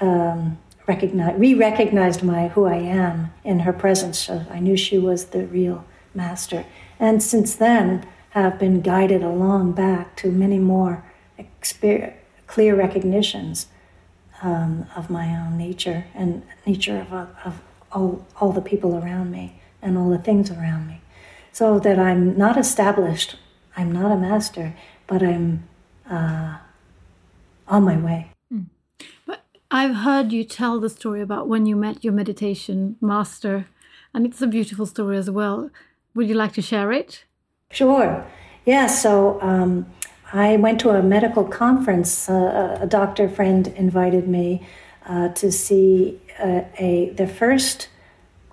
um, recognize, re-recognized my who I am in her presence. So I knew she was the real master, and since then have been guided along back to many more exper- clear recognitions um, of my own nature and nature of, of all, all the people around me and all the things around me. So that I'm not established, I'm not a master, but I'm uh, on my way. Mm. But I've heard you tell the story about when you met your meditation master, and it's a beautiful story as well. Would you like to share it? Sure. Yeah, so um, I went to a medical conference. Uh, a doctor friend invited me uh, to see uh, a the first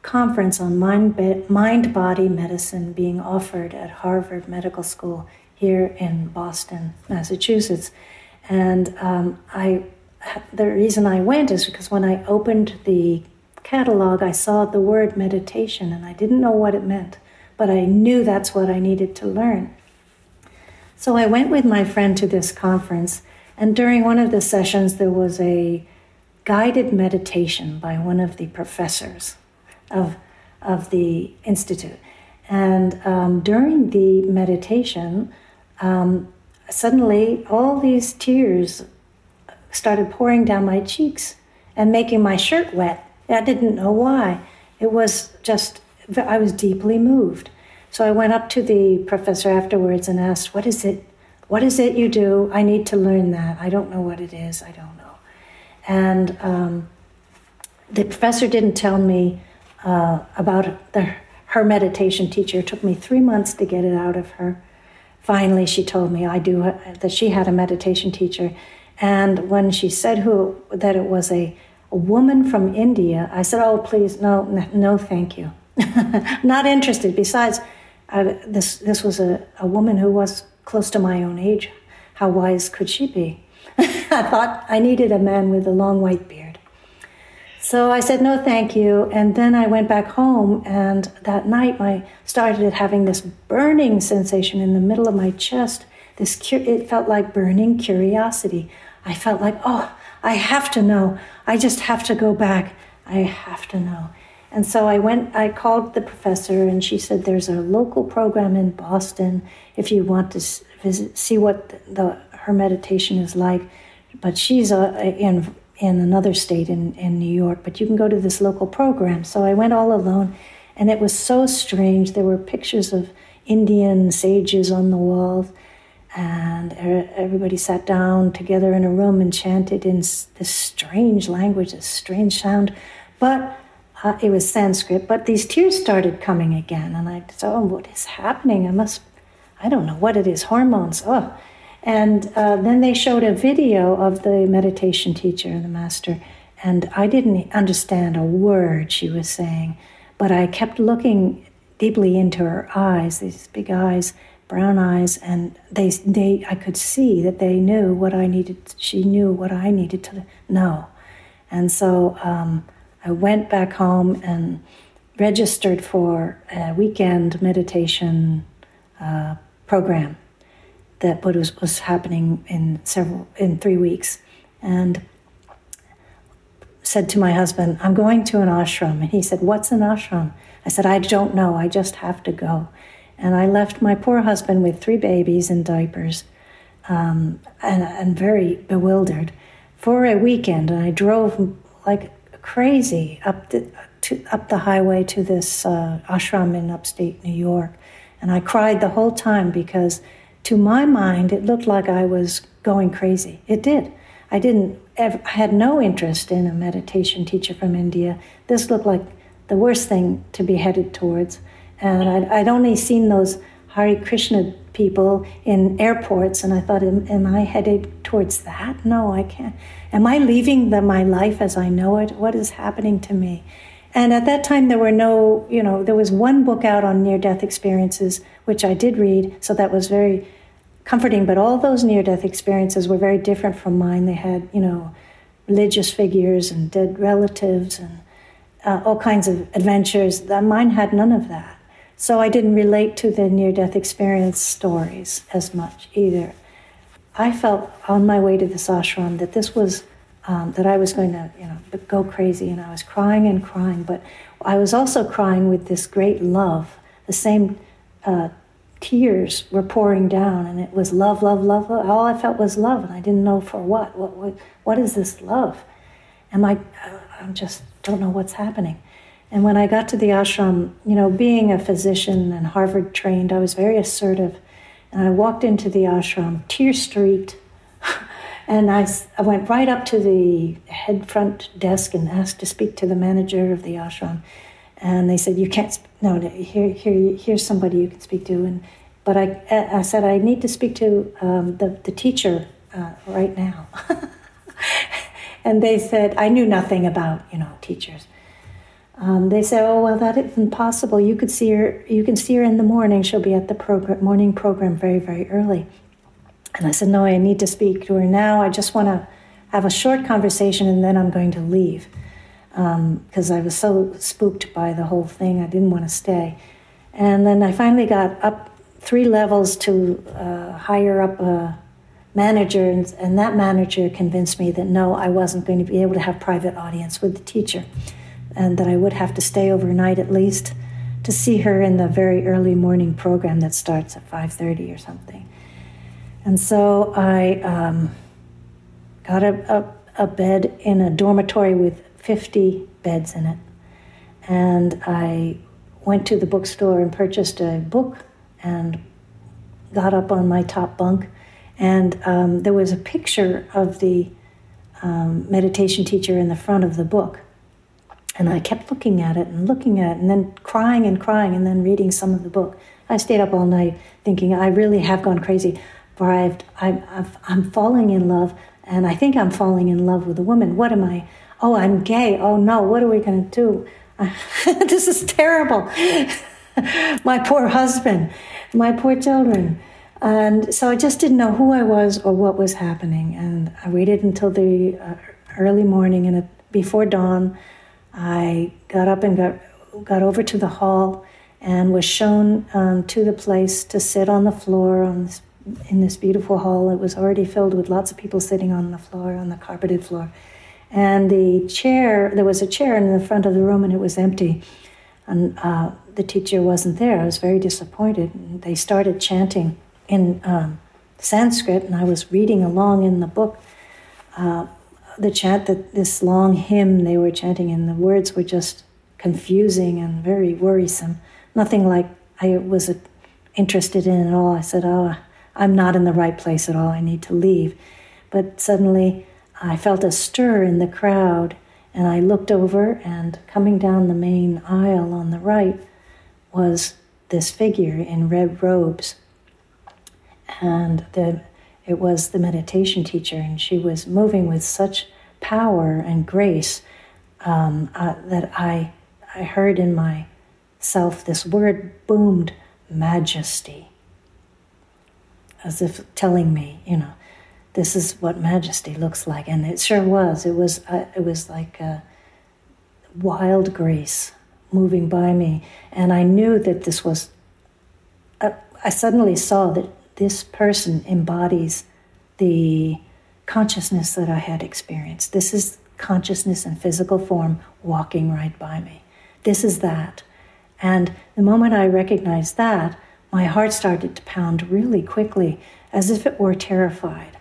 conference on mind mind body medicine being offered at Harvard Medical School here in Boston, Massachusetts, and um, I the reason I went is because when I opened the catalog, I saw the word meditation, and I didn't know what it meant, but I knew that's what I needed to learn. So I went with my friend to this conference, and during one of the sessions, there was a guided meditation by one of the professors of, of the Institute. And um, during the meditation, um, suddenly all these tears started pouring down my cheeks and making my shirt wet. I didn't know why. It was just, I was deeply moved. So I went up to the professor afterwards and asked, What is it? What is it you do? I need to learn that. I don't know what it is. I don't know. And um, the professor didn't tell me uh, about the, her meditation teacher. It took me three months to get it out of her. Finally, she told me I do uh, that she had a meditation teacher, and when she said who that it was a, a woman from India, I said, "Oh, please, no, no, thank you, not interested." Besides, I, this this was a, a woman who was close to my own age. How wise could she be? I thought I needed a man with a long white beard. So I said no, thank you, and then I went back home. And that night, I started having this burning sensation in the middle of my chest. This it felt like burning curiosity. I felt like, oh, I have to know. I just have to go back. I have to know. And so I went, I called the professor, and she said, There's a local program in Boston if you want to visit, see what the, her meditation is like. But she's uh, in, in another state in, in New York, but you can go to this local program. So I went all alone, and it was so strange. There were pictures of Indian sages on the walls, and everybody sat down together in a room and chanted in this strange language, this strange sound. But uh, it was Sanskrit, but these tears started coming again. And I said, Oh, what is happening? I must, I don't know what it is, hormones. Oh. And uh, then they showed a video of the meditation teacher, the master, and I didn't understand a word she was saying, but I kept looking deeply into her eyes, these big eyes, brown eyes, and they, they, I could see that they knew what I needed. She knew what I needed to know, and so um, I went back home and registered for a weekend meditation uh, program that was, was happening in several in three weeks, and said to my husband, "I'm going to an ashram." And he said, "What's an ashram?" I said, "I don't know. I just have to go." And I left my poor husband with three babies in diapers, um, and, and very bewildered, for a weekend. And I drove like crazy up the, to, up the highway to this uh, ashram in upstate New York. And I cried the whole time because, to my mind, it looked like I was going crazy. It did. I didn't. Ever, I had no interest in a meditation teacher from India. This looked like the worst thing to be headed towards. And I'd, I'd only seen those Hare Krishna people in airports, and I thought, am, am I headed towards that? No, I can't. Am I leaving the, my life as I know it? What is happening to me? And at that time, there were no, you know, there was one book out on near death experiences, which I did read, so that was very comforting. But all those near death experiences were very different from mine. They had, you know, religious figures and dead relatives and uh, all kinds of adventures. Mine had none of that. So I didn't relate to the near death experience stories as much either. I felt on my way to this ashram that this was, um, that I was going to, you know, go crazy and I was crying and crying, but I was also crying with this great love. The same uh, tears were pouring down and it was love, love, love, love. All I felt was love and I didn't know for what. What, what, what is this love? Am I, I just don't know what's happening. And when I got to the ashram, you know, being a physician and Harvard trained, I was very assertive. And I walked into the ashram, tear streaked, and I, I went right up to the head front desk and asked to speak to the manager of the ashram. And they said, "You can't. No, here, here, here's somebody you can speak to." And but I, I said, "I need to speak to um, the the teacher uh, right now." and they said, "I knew nothing about you know teachers." Um, they said, "Oh well, that isn't possible. You could see her. You can see her in the morning. She'll be at the program, morning program very, very early." And I said, "No, I need to speak to her now. I just want to have a short conversation, and then I'm going to leave because um, I was so spooked by the whole thing. I didn't want to stay." And then I finally got up three levels to uh, up a manager, and, and that manager convinced me that no, I wasn't going to be able to have private audience with the teacher and that I would have to stay overnight at least to see her in the very early morning program that starts at 5.30 or something. And so I um, got a, a, a bed in a dormitory with 50 beds in it. And I went to the bookstore and purchased a book and got up on my top bunk. And um, there was a picture of the um, meditation teacher in the front of the book. And I kept looking at it and looking at it and then crying and crying and then reading some of the book. I stayed up all night thinking, I really have gone crazy. For I've, I've, I'm falling in love and I think I'm falling in love with a woman. What am I? Oh, I'm gay. Oh no, what are we going to do? this is terrible. my poor husband, my poor children. And so I just didn't know who I was or what was happening. And I waited until the uh, early morning and before dawn I got up and got, got over to the hall and was shown um, to the place to sit on the floor on this, in this beautiful hall. It was already filled with lots of people sitting on the floor, on the carpeted floor. And the chair, there was a chair in the front of the room and it was empty. And uh, the teacher wasn't there. I was very disappointed. They started chanting in um, Sanskrit, and I was reading along in the book. Uh, the chant that this long hymn they were chanting, and the words were just confusing and very worrisome. Nothing like I was interested in at all. I said, "Oh, I'm not in the right place at all. I need to leave." But suddenly, I felt a stir in the crowd, and I looked over, and coming down the main aisle on the right was this figure in red robes, and the it was the meditation teacher, and she was moving with such power and grace um, uh, that I, I heard in myself this word boomed majesty, as if telling me, you know, this is what majesty looks like, and it sure was. It was uh, it was like a wild grace moving by me, and I knew that this was. Uh, I suddenly saw that this person embodies the consciousness that I had experienced. This is consciousness in physical form walking right by me. This is that. And the moment I recognized that, my heart started to pound really quickly, as if it were terrified.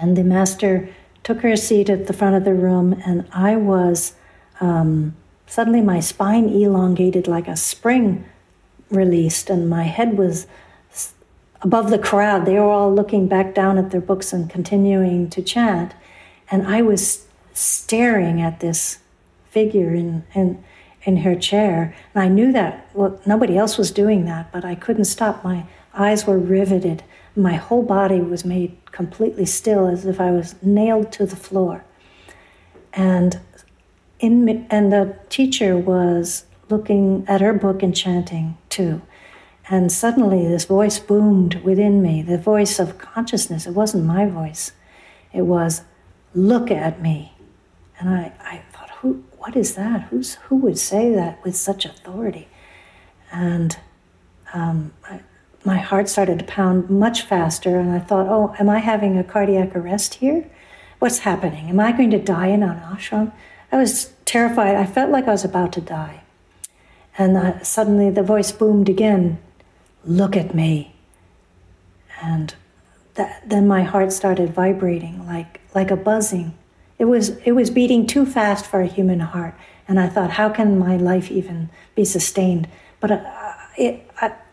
And the master took her seat at the front of the room, and I was um, suddenly my spine elongated like a spring released, and my head was above the crowd. They were all looking back down at their books and continuing to chant. And I was staring at this figure in, in, in her chair. And I knew that well, nobody else was doing that, but I couldn't stop. My eyes were riveted. My whole body was made completely still as if I was nailed to the floor. And in, and the teacher was looking at her book and chanting too. And suddenly this voice boomed within me, the voice of consciousness. It wasn't my voice, it was look at me. And I, I thought, who, what is that? Who's, who would say that with such authority? And um, I, my heart started to pound much faster, and I thought, oh, am I having a cardiac arrest here? What's happening? Am I going to die in an ashram? I was terrified. I felt like I was about to die. And uh, suddenly the voice boomed again Look at me. And that, then my heart started vibrating like, like a buzzing. It was, it was beating too fast for a human heart. And I thought, how can my life even be sustained? But uh, it, I,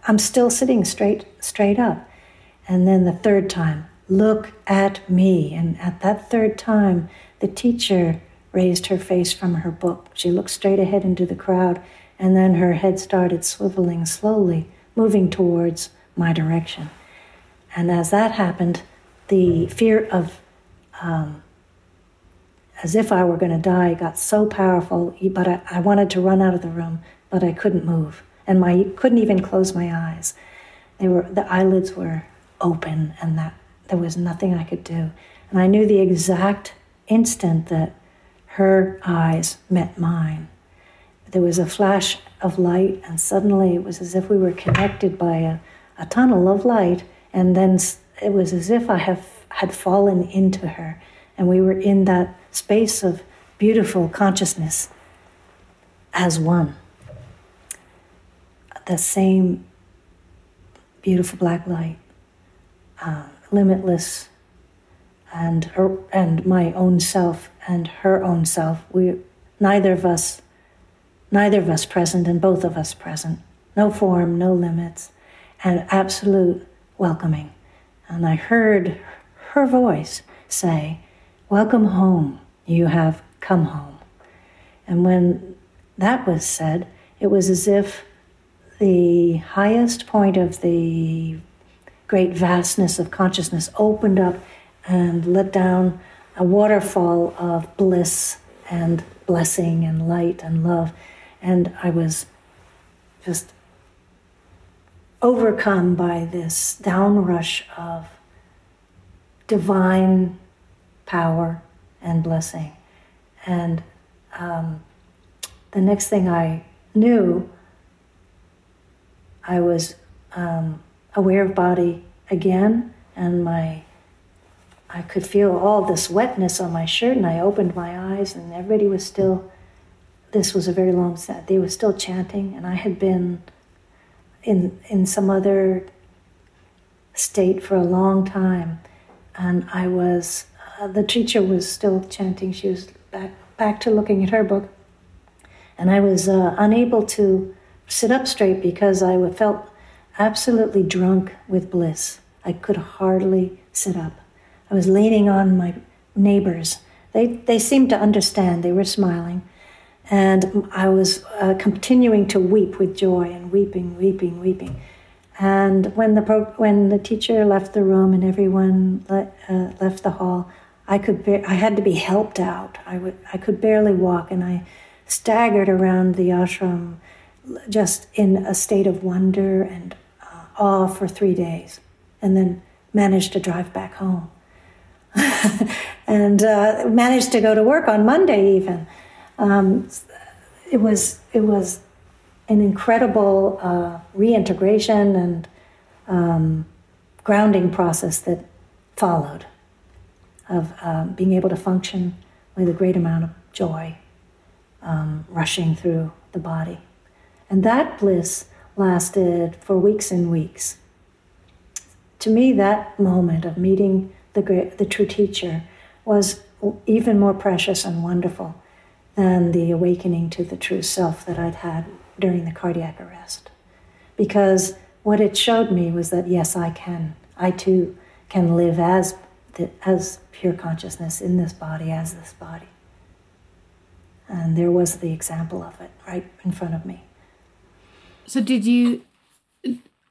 I'm still sitting straight, straight up. And then the third time, look at me. And at that third time, the teacher raised her face from her book. She looked straight ahead into the crowd, and then her head started swiveling slowly, moving towards my direction. And as that happened, the fear of um, as if I were going to die got so powerful, but I, I wanted to run out of the room, but I couldn't move. And my couldn't even close my eyes. They were the eyelids were open and that there was nothing I could do. And I knew the exact instant that her eyes met mine. There was a flash of light, and suddenly it was as if we were connected by a, a tunnel of light, and then it was as if I have, had fallen into her, and we were in that space of beautiful consciousness as one. The same beautiful black light, uh, limitless, and her, and my own self and her own self. We, neither of us, neither of us present, and both of us present. No form, no limits, and absolute welcoming. And I heard her voice say, Welcome home. You have come home. And when that was said, it was as if the highest point of the great vastness of consciousness opened up and let down a waterfall of bliss and blessing and light and love. And I was just overcome by this downrush of divine power and blessing. And um, the next thing I knew, I was um, aware of body again, and my I could feel all this wetness on my shirt, and I opened my eyes, and everybody was still. This was a very long set. They were still chanting, and I had been in in some other state for a long time, and I was. Uh, the teacher was still chanting. She was back back to looking at her book, and I was uh, unable to sit up straight because I felt absolutely drunk with bliss. I could hardly sit up. I was leaning on my neighbors. They, they seemed to understand, they were smiling. And I was uh, continuing to weep with joy and weeping, weeping, weeping. And when the, pro- when the teacher left the room and everyone le- uh, left the hall, I, could be- I had to be helped out. I, w- I could barely walk, and I staggered around the ashram just in a state of wonder and uh, awe for three days, and then managed to drive back home. and uh, managed to go to work on Monday even. Um, it was it was an incredible uh, reintegration and um, grounding process that followed of um, being able to function with a great amount of joy um, rushing through the body. And that bliss lasted for weeks and weeks. To me, that moment of meeting the, great, the true teacher, was even more precious and wonderful than the awakening to the true self that I'd had during the cardiac arrest. Because what it showed me was that yes, I can. I too can live as, as pure consciousness in this body, as this body. And there was the example of it right in front of me. So, did you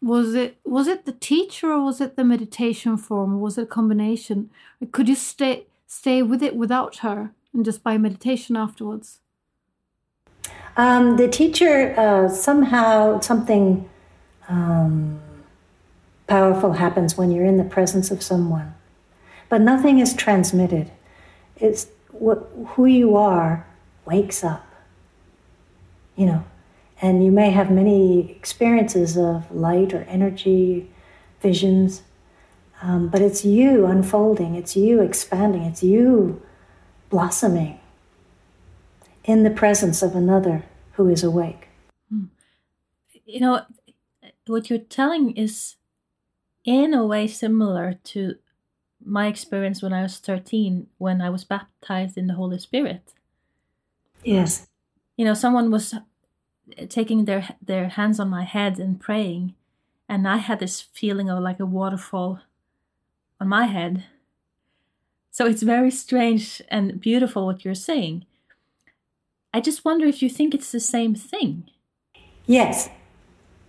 was it was it the teacher or was it the meditation form? Or was it a combination? Could you stay stay with it without her and just by meditation afterwards? Um, the teacher uh, somehow something um, powerful happens when you're in the presence of someone but nothing is transmitted. It's what, who you are wakes up. You know, and you may have many experiences of light or energy, visions, um, but it's you unfolding, it's you expanding, it's you blossoming in the presence of another who is awake. Hmm. You know, what you're telling is in a way similar to my experience when I was 13 when I was baptized in the Holy Spirit. Yes. You know, someone was taking their their hands on my head and praying and I had this feeling of like a waterfall on my head. So it's very strange and beautiful what you're saying. I just wonder if you think it's the same thing. Yes.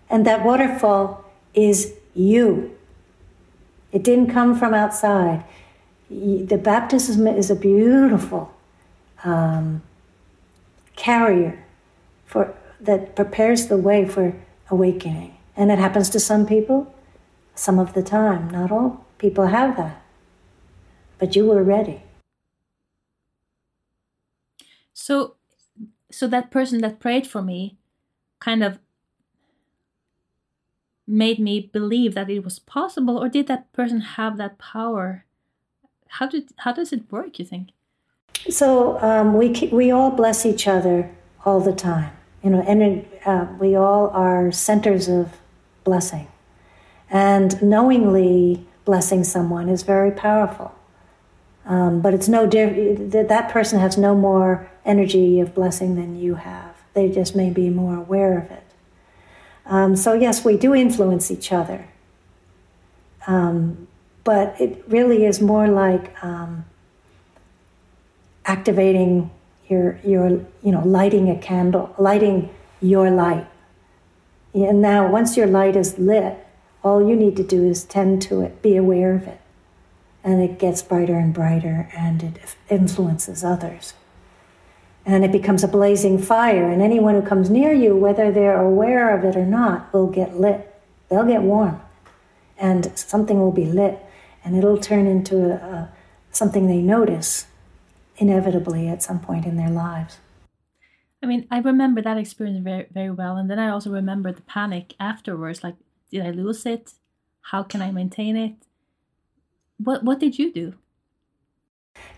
And that waterfall is you. It didn't come from outside. The baptism is a beautiful um, carrier for that prepares the way for awakening. And it happens to some people some of the time. Not all people have that. But you were ready. So so that person that prayed for me kind of made me believe that it was possible or did that person have that power how did how does it work you think so um, we we all bless each other all the time you know and uh, we all are centers of blessing. And knowingly blessing someone is very powerful. Um, but it's no different that person has no more energy of blessing than you have. They just may be more aware of it. Um, so, yes, we do influence each other. Um, but it really is more like um, activating your, your, you know, lighting a candle, lighting your light. And now, once your light is lit, all you need to do is tend to it, be aware of it. And it gets brighter and brighter and it influences others and it becomes a blazing fire. And anyone who comes near you, whether they're aware of it or not, will get lit. They'll get warm, and something will be lit, and it'll turn into a, a, something they notice inevitably at some point in their lives. I mean, I remember that experience very, very well, and then I also remember the panic afterwards. Like, did I lose it? How can I maintain it? What What did you do?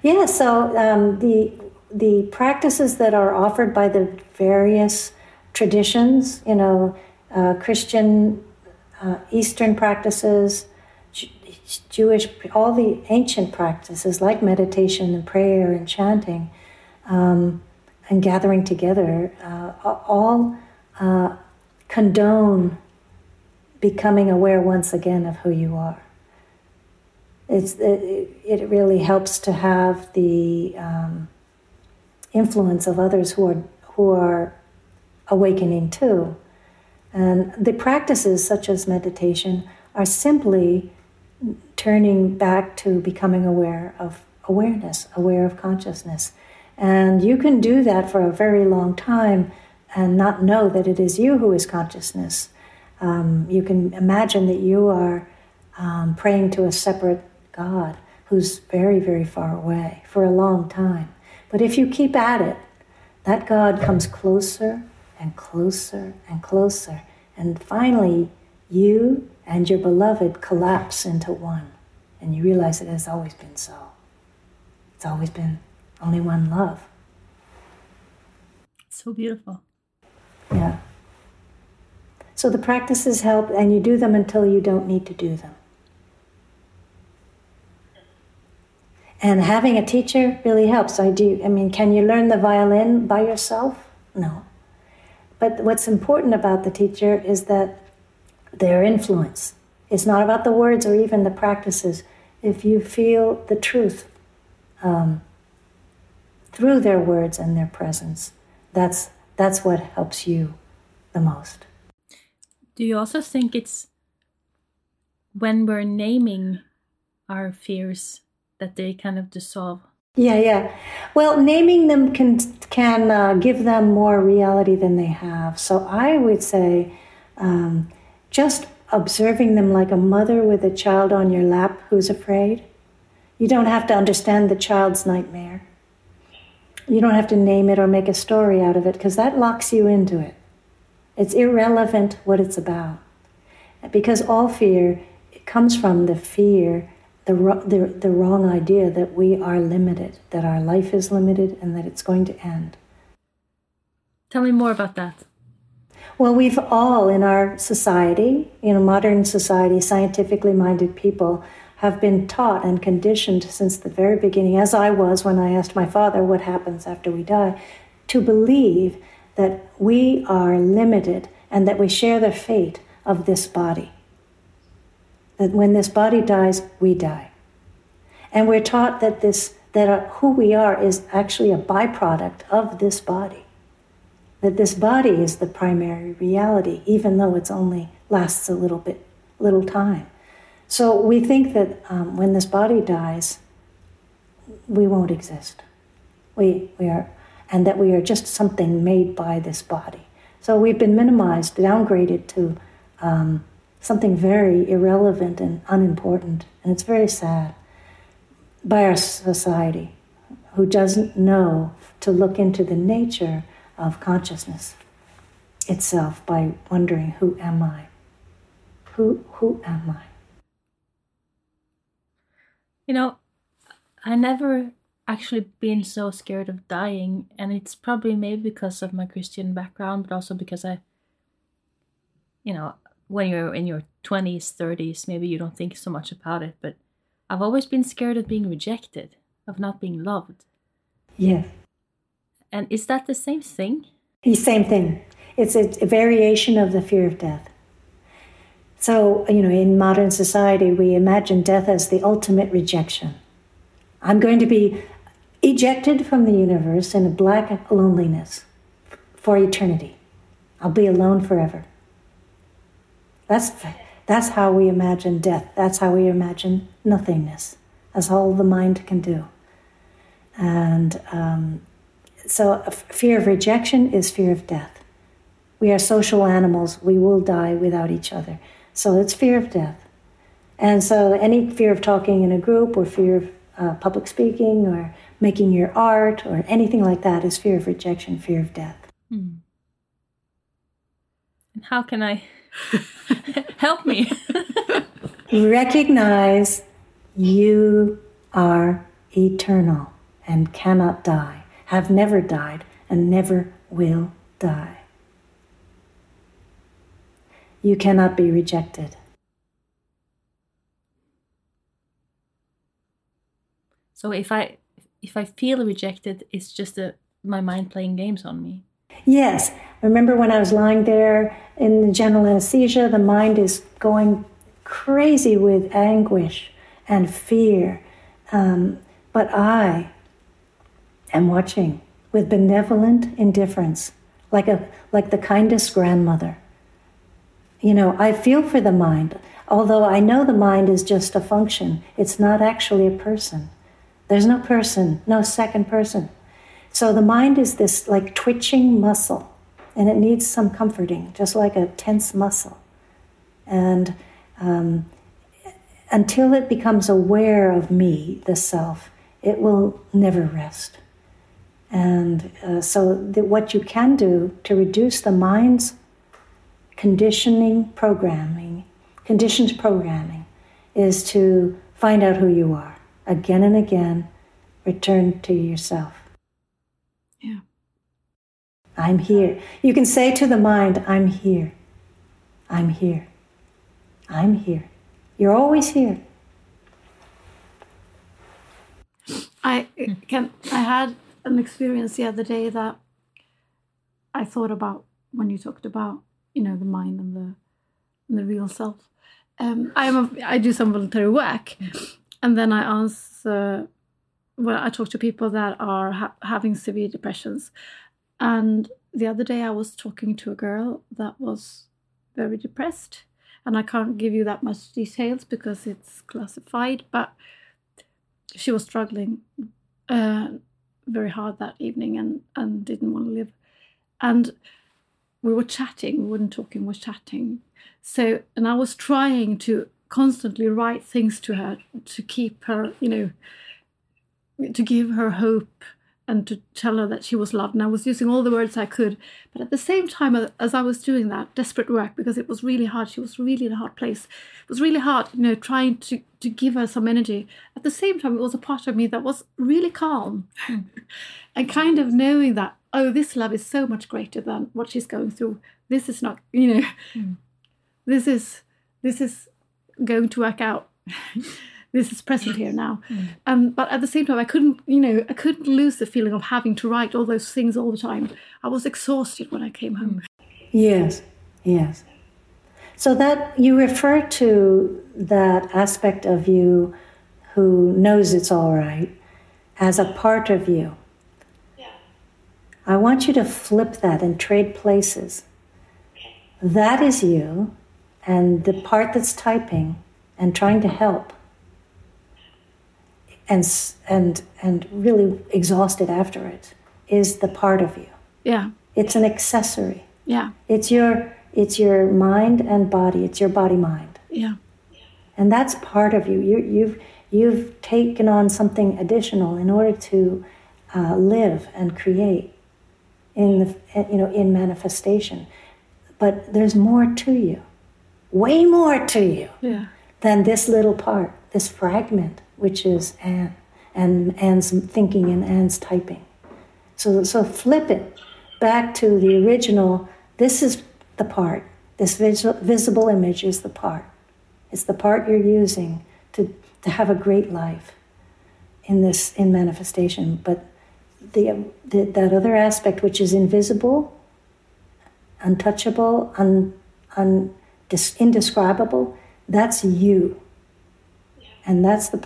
Yeah, so um, the the practices that are offered by the various traditions, you know, uh, Christian, uh, Eastern practices, Jewish, all the ancient practices like meditation and prayer and chanting um, and gathering together, uh, all uh, condone becoming aware once again of who you are. It's, it, it really helps to have the um, influence of others who are who are awakening too. And the practices such as meditation are simply turning back to becoming aware of awareness, aware of consciousness. And you can do that for a very long time and not know that it is you who is consciousness. Um, you can imagine that you are um, praying to a separate God who's very, very far away for a long time. But if you keep at it, that God comes closer and closer and closer. And finally, you and your beloved collapse into one. And you realize it has always been so. It's always been only one love. So beautiful. Yeah. So the practices help, and you do them until you don't need to do them. And having a teacher really helps. I do. I mean, can you learn the violin by yourself? No. But what's important about the teacher is that their influence. It's not about the words or even the practices. If you feel the truth um, through their words and their presence, that's that's what helps you the most. Do you also think it's when we're naming our fears that they kind of dissolve. Yeah, yeah. Well, naming them can can uh, give them more reality than they have. So I would say, um, just observing them like a mother with a child on your lap who's afraid. You don't have to understand the child's nightmare. you don't have to name it or make a story out of it because that locks you into it. It's irrelevant what it's about. Because all fear comes from the fear, the, the, the wrong idea that we are limited, that our life is limited, and that it's going to end. Tell me more about that. Well, we've all in our society, in a modern society, scientifically minded people have been taught and conditioned since the very beginning, as I was when I asked my father what happens after we die, to believe that we are limited and that we share the fate of this body. That when this body dies, we die. And we're taught that this that uh, who we are is actually a byproduct of this body. That this body is the primary reality, even though it's only lasts a little bit, little time. So we think that um, when this body dies, we won't exist. We, we are, and that we are just something made by this body. So we've been minimized, downgraded to um, something very irrelevant and unimportant, and it's very sad by our society who doesn't know to look into the nature of consciousness itself by wondering, who am I? Who, who am I? You know, I never actually been so scared of dying, and it's probably maybe because of my Christian background, but also because I, you know, when you're in your 20s, 30s, maybe you don't think so much about it, but I've always been scared of being rejected, of not being loved. Yeah. And is that the same thing? The same thing. It's a, a variation of the fear of death. So, you know, in modern society, we imagine death as the ultimate rejection. I'm going to be ejected from the universe in a black loneliness for eternity. I'll be alone forever. That's, that's how we imagine death. That's how we imagine nothingness. That's all the mind can do. And um, so, fear of rejection is fear of death. We are social animals. We will die without each other. So it's fear of death. And so any fear of talking in a group or fear of uh, public speaking or making your art or anything like that is fear of rejection, fear of death. Hmm. And how can I help me? Recognize you are eternal and cannot die, have never died, and never will die. You cannot be rejected. So if I if I feel rejected, it's just a, my mind playing games on me. Yes. I remember when I was lying there in the general anesthesia, the mind is going crazy with anguish and fear. Um, but I am watching with benevolent indifference, like, a, like the kindest grandmother. You know, I feel for the mind, although I know the mind is just a function. It's not actually a person. There's no person, no second person. So the mind is this like twitching muscle, and it needs some comforting, just like a tense muscle. And um, until it becomes aware of me, the self, it will never rest. And uh, so, the, what you can do to reduce the mind's conditioning programming, conditioned programming, is to find out who you are again and again, return to yourself. Yeah. I'm here. You can say to the mind, I'm here. I'm here. I'm here. You're always here. I can I had an experience the other day that I thought about when you talked about you know the mind and the and the real self. Um, I'm a, I do some voluntary work, and then I answer. Well, I talk to people that are ha- having severe depressions, and the other day I was talking to a girl that was very depressed, and I can't give you that much details because it's classified, but she was struggling uh, very hard that evening and and didn't want to live, and we were chatting, we weren't talking, we were chatting. So, and I was trying to constantly write things to her to keep her, you know, to give her hope and to tell her that she was loved. And I was using all the words I could. But at the same time, as I was doing that desperate work, because it was really hard, she was really in a hard place. It was really hard, you know, trying to, to give her some energy. At the same time, it was a part of me that was really calm and kind of knowing that, oh, this love is so much greater than what she's going through. This is not, you know, mm. this is this is going to work out. this is present here now. Mm. Um, but at the same time, I couldn't, you know, I couldn't lose the feeling of having to write all those things all the time. I was exhausted when I came home. Yes, yes. So that you refer to that aspect of you who knows it's all right as a part of you. Yeah. I want you to flip that and trade places. Okay. That is you, and the part that's typing and trying to help and and and really exhausted after it is the part of you. Yeah. It's an accessory. Yeah. It's your it's your mind and body. It's your body mind. Yeah. And that's part of you. you you've you've taken on something additional in order to uh, live and create in the you know in manifestation. But there's more to you, way more to you yeah. than this little part, this fragment which is Anne, and Anne's thinking and Anne's typing. So, so flip it back to the original. This is the part. This visual, visible image is the part. It's the part you're using to, to have a great life in this in manifestation. But the, the that other aspect, which is invisible, untouchable, un, un, indescribable, that's you. And that's the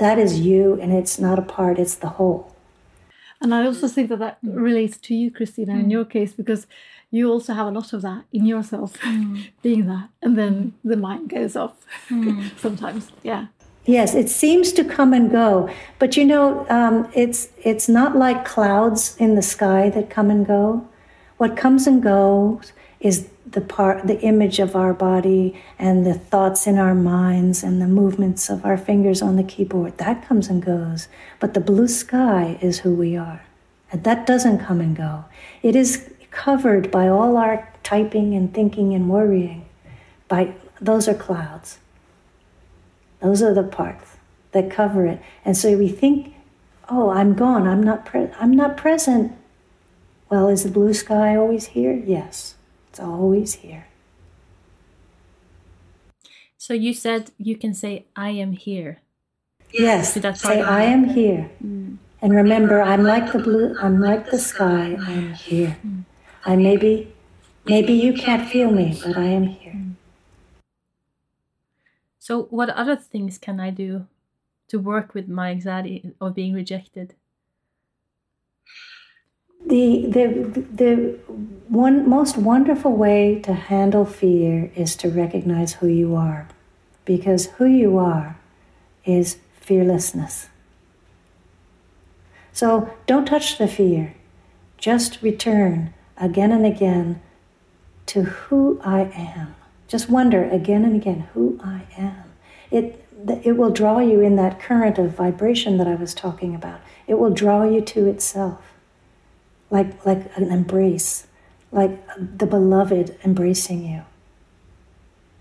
that is you and it's not a part it's the whole and i also think that that relates to you christina mm. in your case because you also have a lot of that in yourself mm. being that and then the mind goes off mm. sometimes yeah yes it seems to come and go but you know um, it's it's not like clouds in the sky that come and go what comes and goes is the part the image of our body and the thoughts in our minds and the movements of our fingers on the keyboard that comes and goes. But the blue sky is who we are. And that doesn't come and go. It is covered by all our typing and thinking and worrying. By those are clouds. Those are the parts that cover it. And so we think oh i'm gone. I'm not pre- i'm not present. Well is the blue sky always here? Yes it's always here. So you said you can say, I am here. Yes, say, I am here. Mm. And remember, I'm like the blue, I'm like the sky, I am here. Mm. I maybe, maybe you can't feel me, but I am here. Mm. So, what other things can I do to work with my anxiety of being rejected? The the the one most wonderful way to handle fear is to recognize who you are because who you are is fearlessness. So don't touch the fear. Just return again and again to who i am. Just wonder again and again who i am. It it will draw you in that current of vibration that i was talking about. It will draw you to itself like, like an embrace, like the beloved embracing you,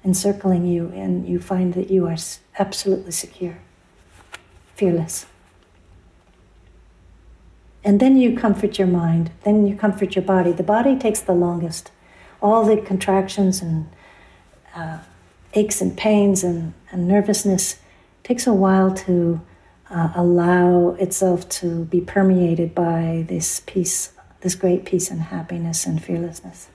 encircling you, and you find that you are absolutely secure, fearless. And then you comfort your mind, then you comfort your body. The body takes the longest. All the contractions and uh, aches and pains and, and nervousness takes a while to uh, allow itself to be permeated by this peace this great peace and happiness and fearlessness.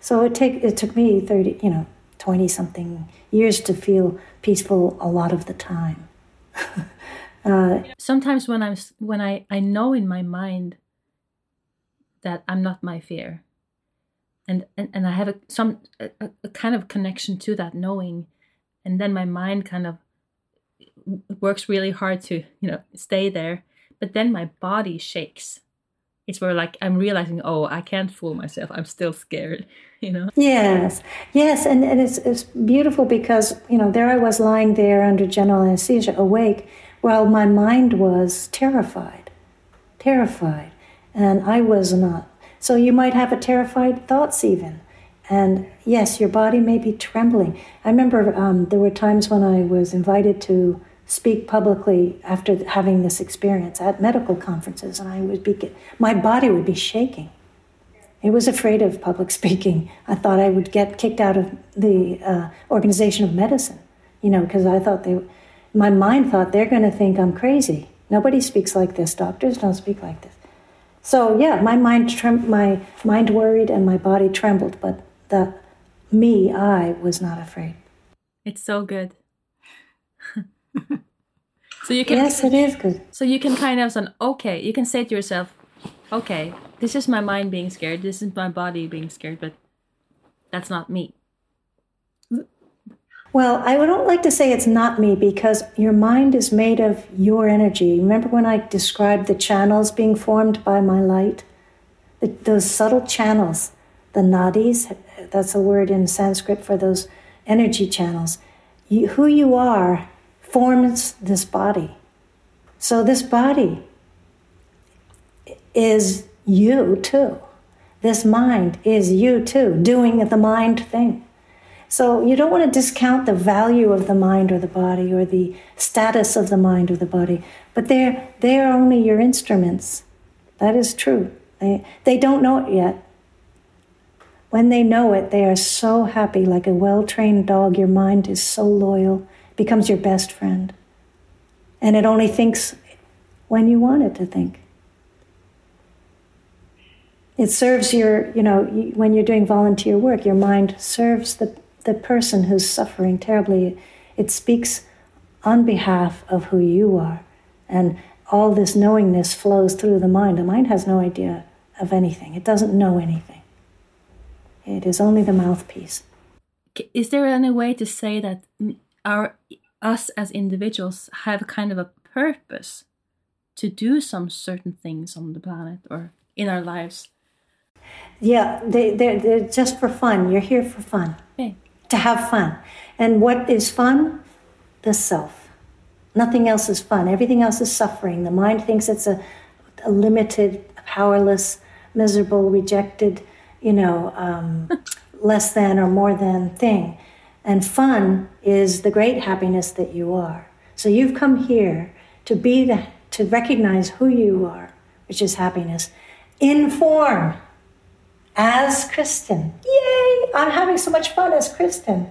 So it take it took me thirty, you know, twenty something years to feel peaceful a lot of the time. uh, Sometimes when I'm when I I know in my mind that I'm not my fear, and and, and I have a some a, a kind of connection to that knowing, and then my mind kind of works really hard to you know stay there, but then my body shakes it's where like I'm realizing, oh, I can't fool myself. I'm still scared, you know? Yes, yes. And, and it's, it's beautiful because, you know, there I was lying there under general anesthesia, awake, while my mind was terrified. terrified. And I was not. So you might have a terrified thoughts even. And yes, your body may be trembling. I remember um, there were times when I was invited to speak publicly after having this experience at medical conferences, and I would be, my body would be shaking. I was afraid of public speaking. I thought I would get kicked out of the uh, organization of medicine, you know, because I thought they, my mind thought they're going to think I'm crazy. Nobody speaks like this. Doctors don't speak like this. So yeah, my mind trem- my mind worried and my body trembled, but the me, I was not afraid. It's so good. So you can Yes, it is good. So you can kind of say, okay, you can say to yourself, okay, this is my mind being scared, this is my body being scared, but that's not me. Well, I don't like to say it's not me because your mind is made of your energy. Remember when I described the channels being formed by my light? The, those subtle channels, the nadis, that's a word in Sanskrit for those energy channels. You, who you are forms this body. So this body is you too. This mind is you too, doing the mind thing. So you don't want to discount the value of the mind or the body or the status of the mind or the body, but they're, they're only your instruments. That is true. They, they don't know it yet. When they know it, they are so happy, like a well trained dog. Your mind is so loyal, becomes your best friend. And it only thinks when you want it to think. It serves your, you know, when you're doing volunteer work, your mind serves the the person who's suffering terribly. It speaks on behalf of who you are. And all this knowingness flows through the mind. The mind has no idea of anything, it doesn't know anything. It is only the mouthpiece. Is there any way to say that our us as individuals have kind of a purpose to do some certain things on the planet or in our lives? Yeah, they, they're, they're just for fun. You're here for fun. Okay to have fun. And what is fun? The self. Nothing else is fun. Everything else is suffering. The mind thinks it's a, a limited, powerless, miserable, rejected, you know, um, less than or more than thing. And fun is the great happiness that you are. So you've come here to be the, to recognize who you are, which is happiness, in form as Kristen. Yay! I'm having so much fun as Kristen.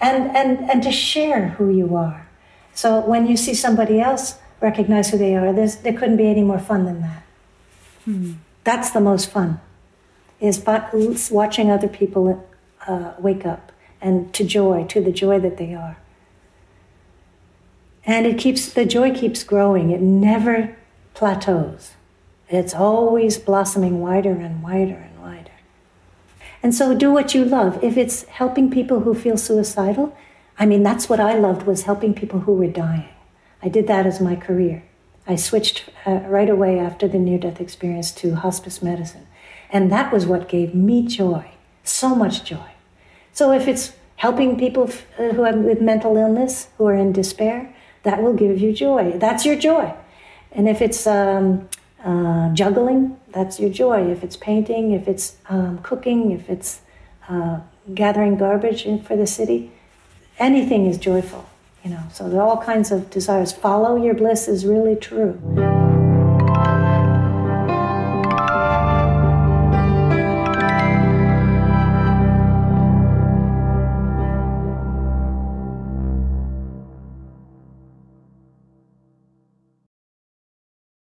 And, and, and to share who you are. So when you see somebody else recognize who they are, there couldn't be any more fun than that. Hmm. That's the most fun, is watching other people uh, wake up and to joy, to the joy that they are. And it keeps, the joy keeps growing. It never plateaus. It's always blossoming wider and wider and wider. And so do what you love. If it's helping people who feel suicidal, I mean, that's what I loved was helping people who were dying. I did that as my career. I switched uh, right away after the near death experience to hospice medicine. And that was what gave me joy, so much joy. So if it's helping people uh, who have with mental illness, who are in despair, that will give you joy. That's your joy. And if it's um, uh, juggling, that's your joy. If it's painting, if it's um, cooking, if it's uh, gathering garbage for the city, anything is joyful, you know. So there are all kinds of desires. Follow your bliss is really true.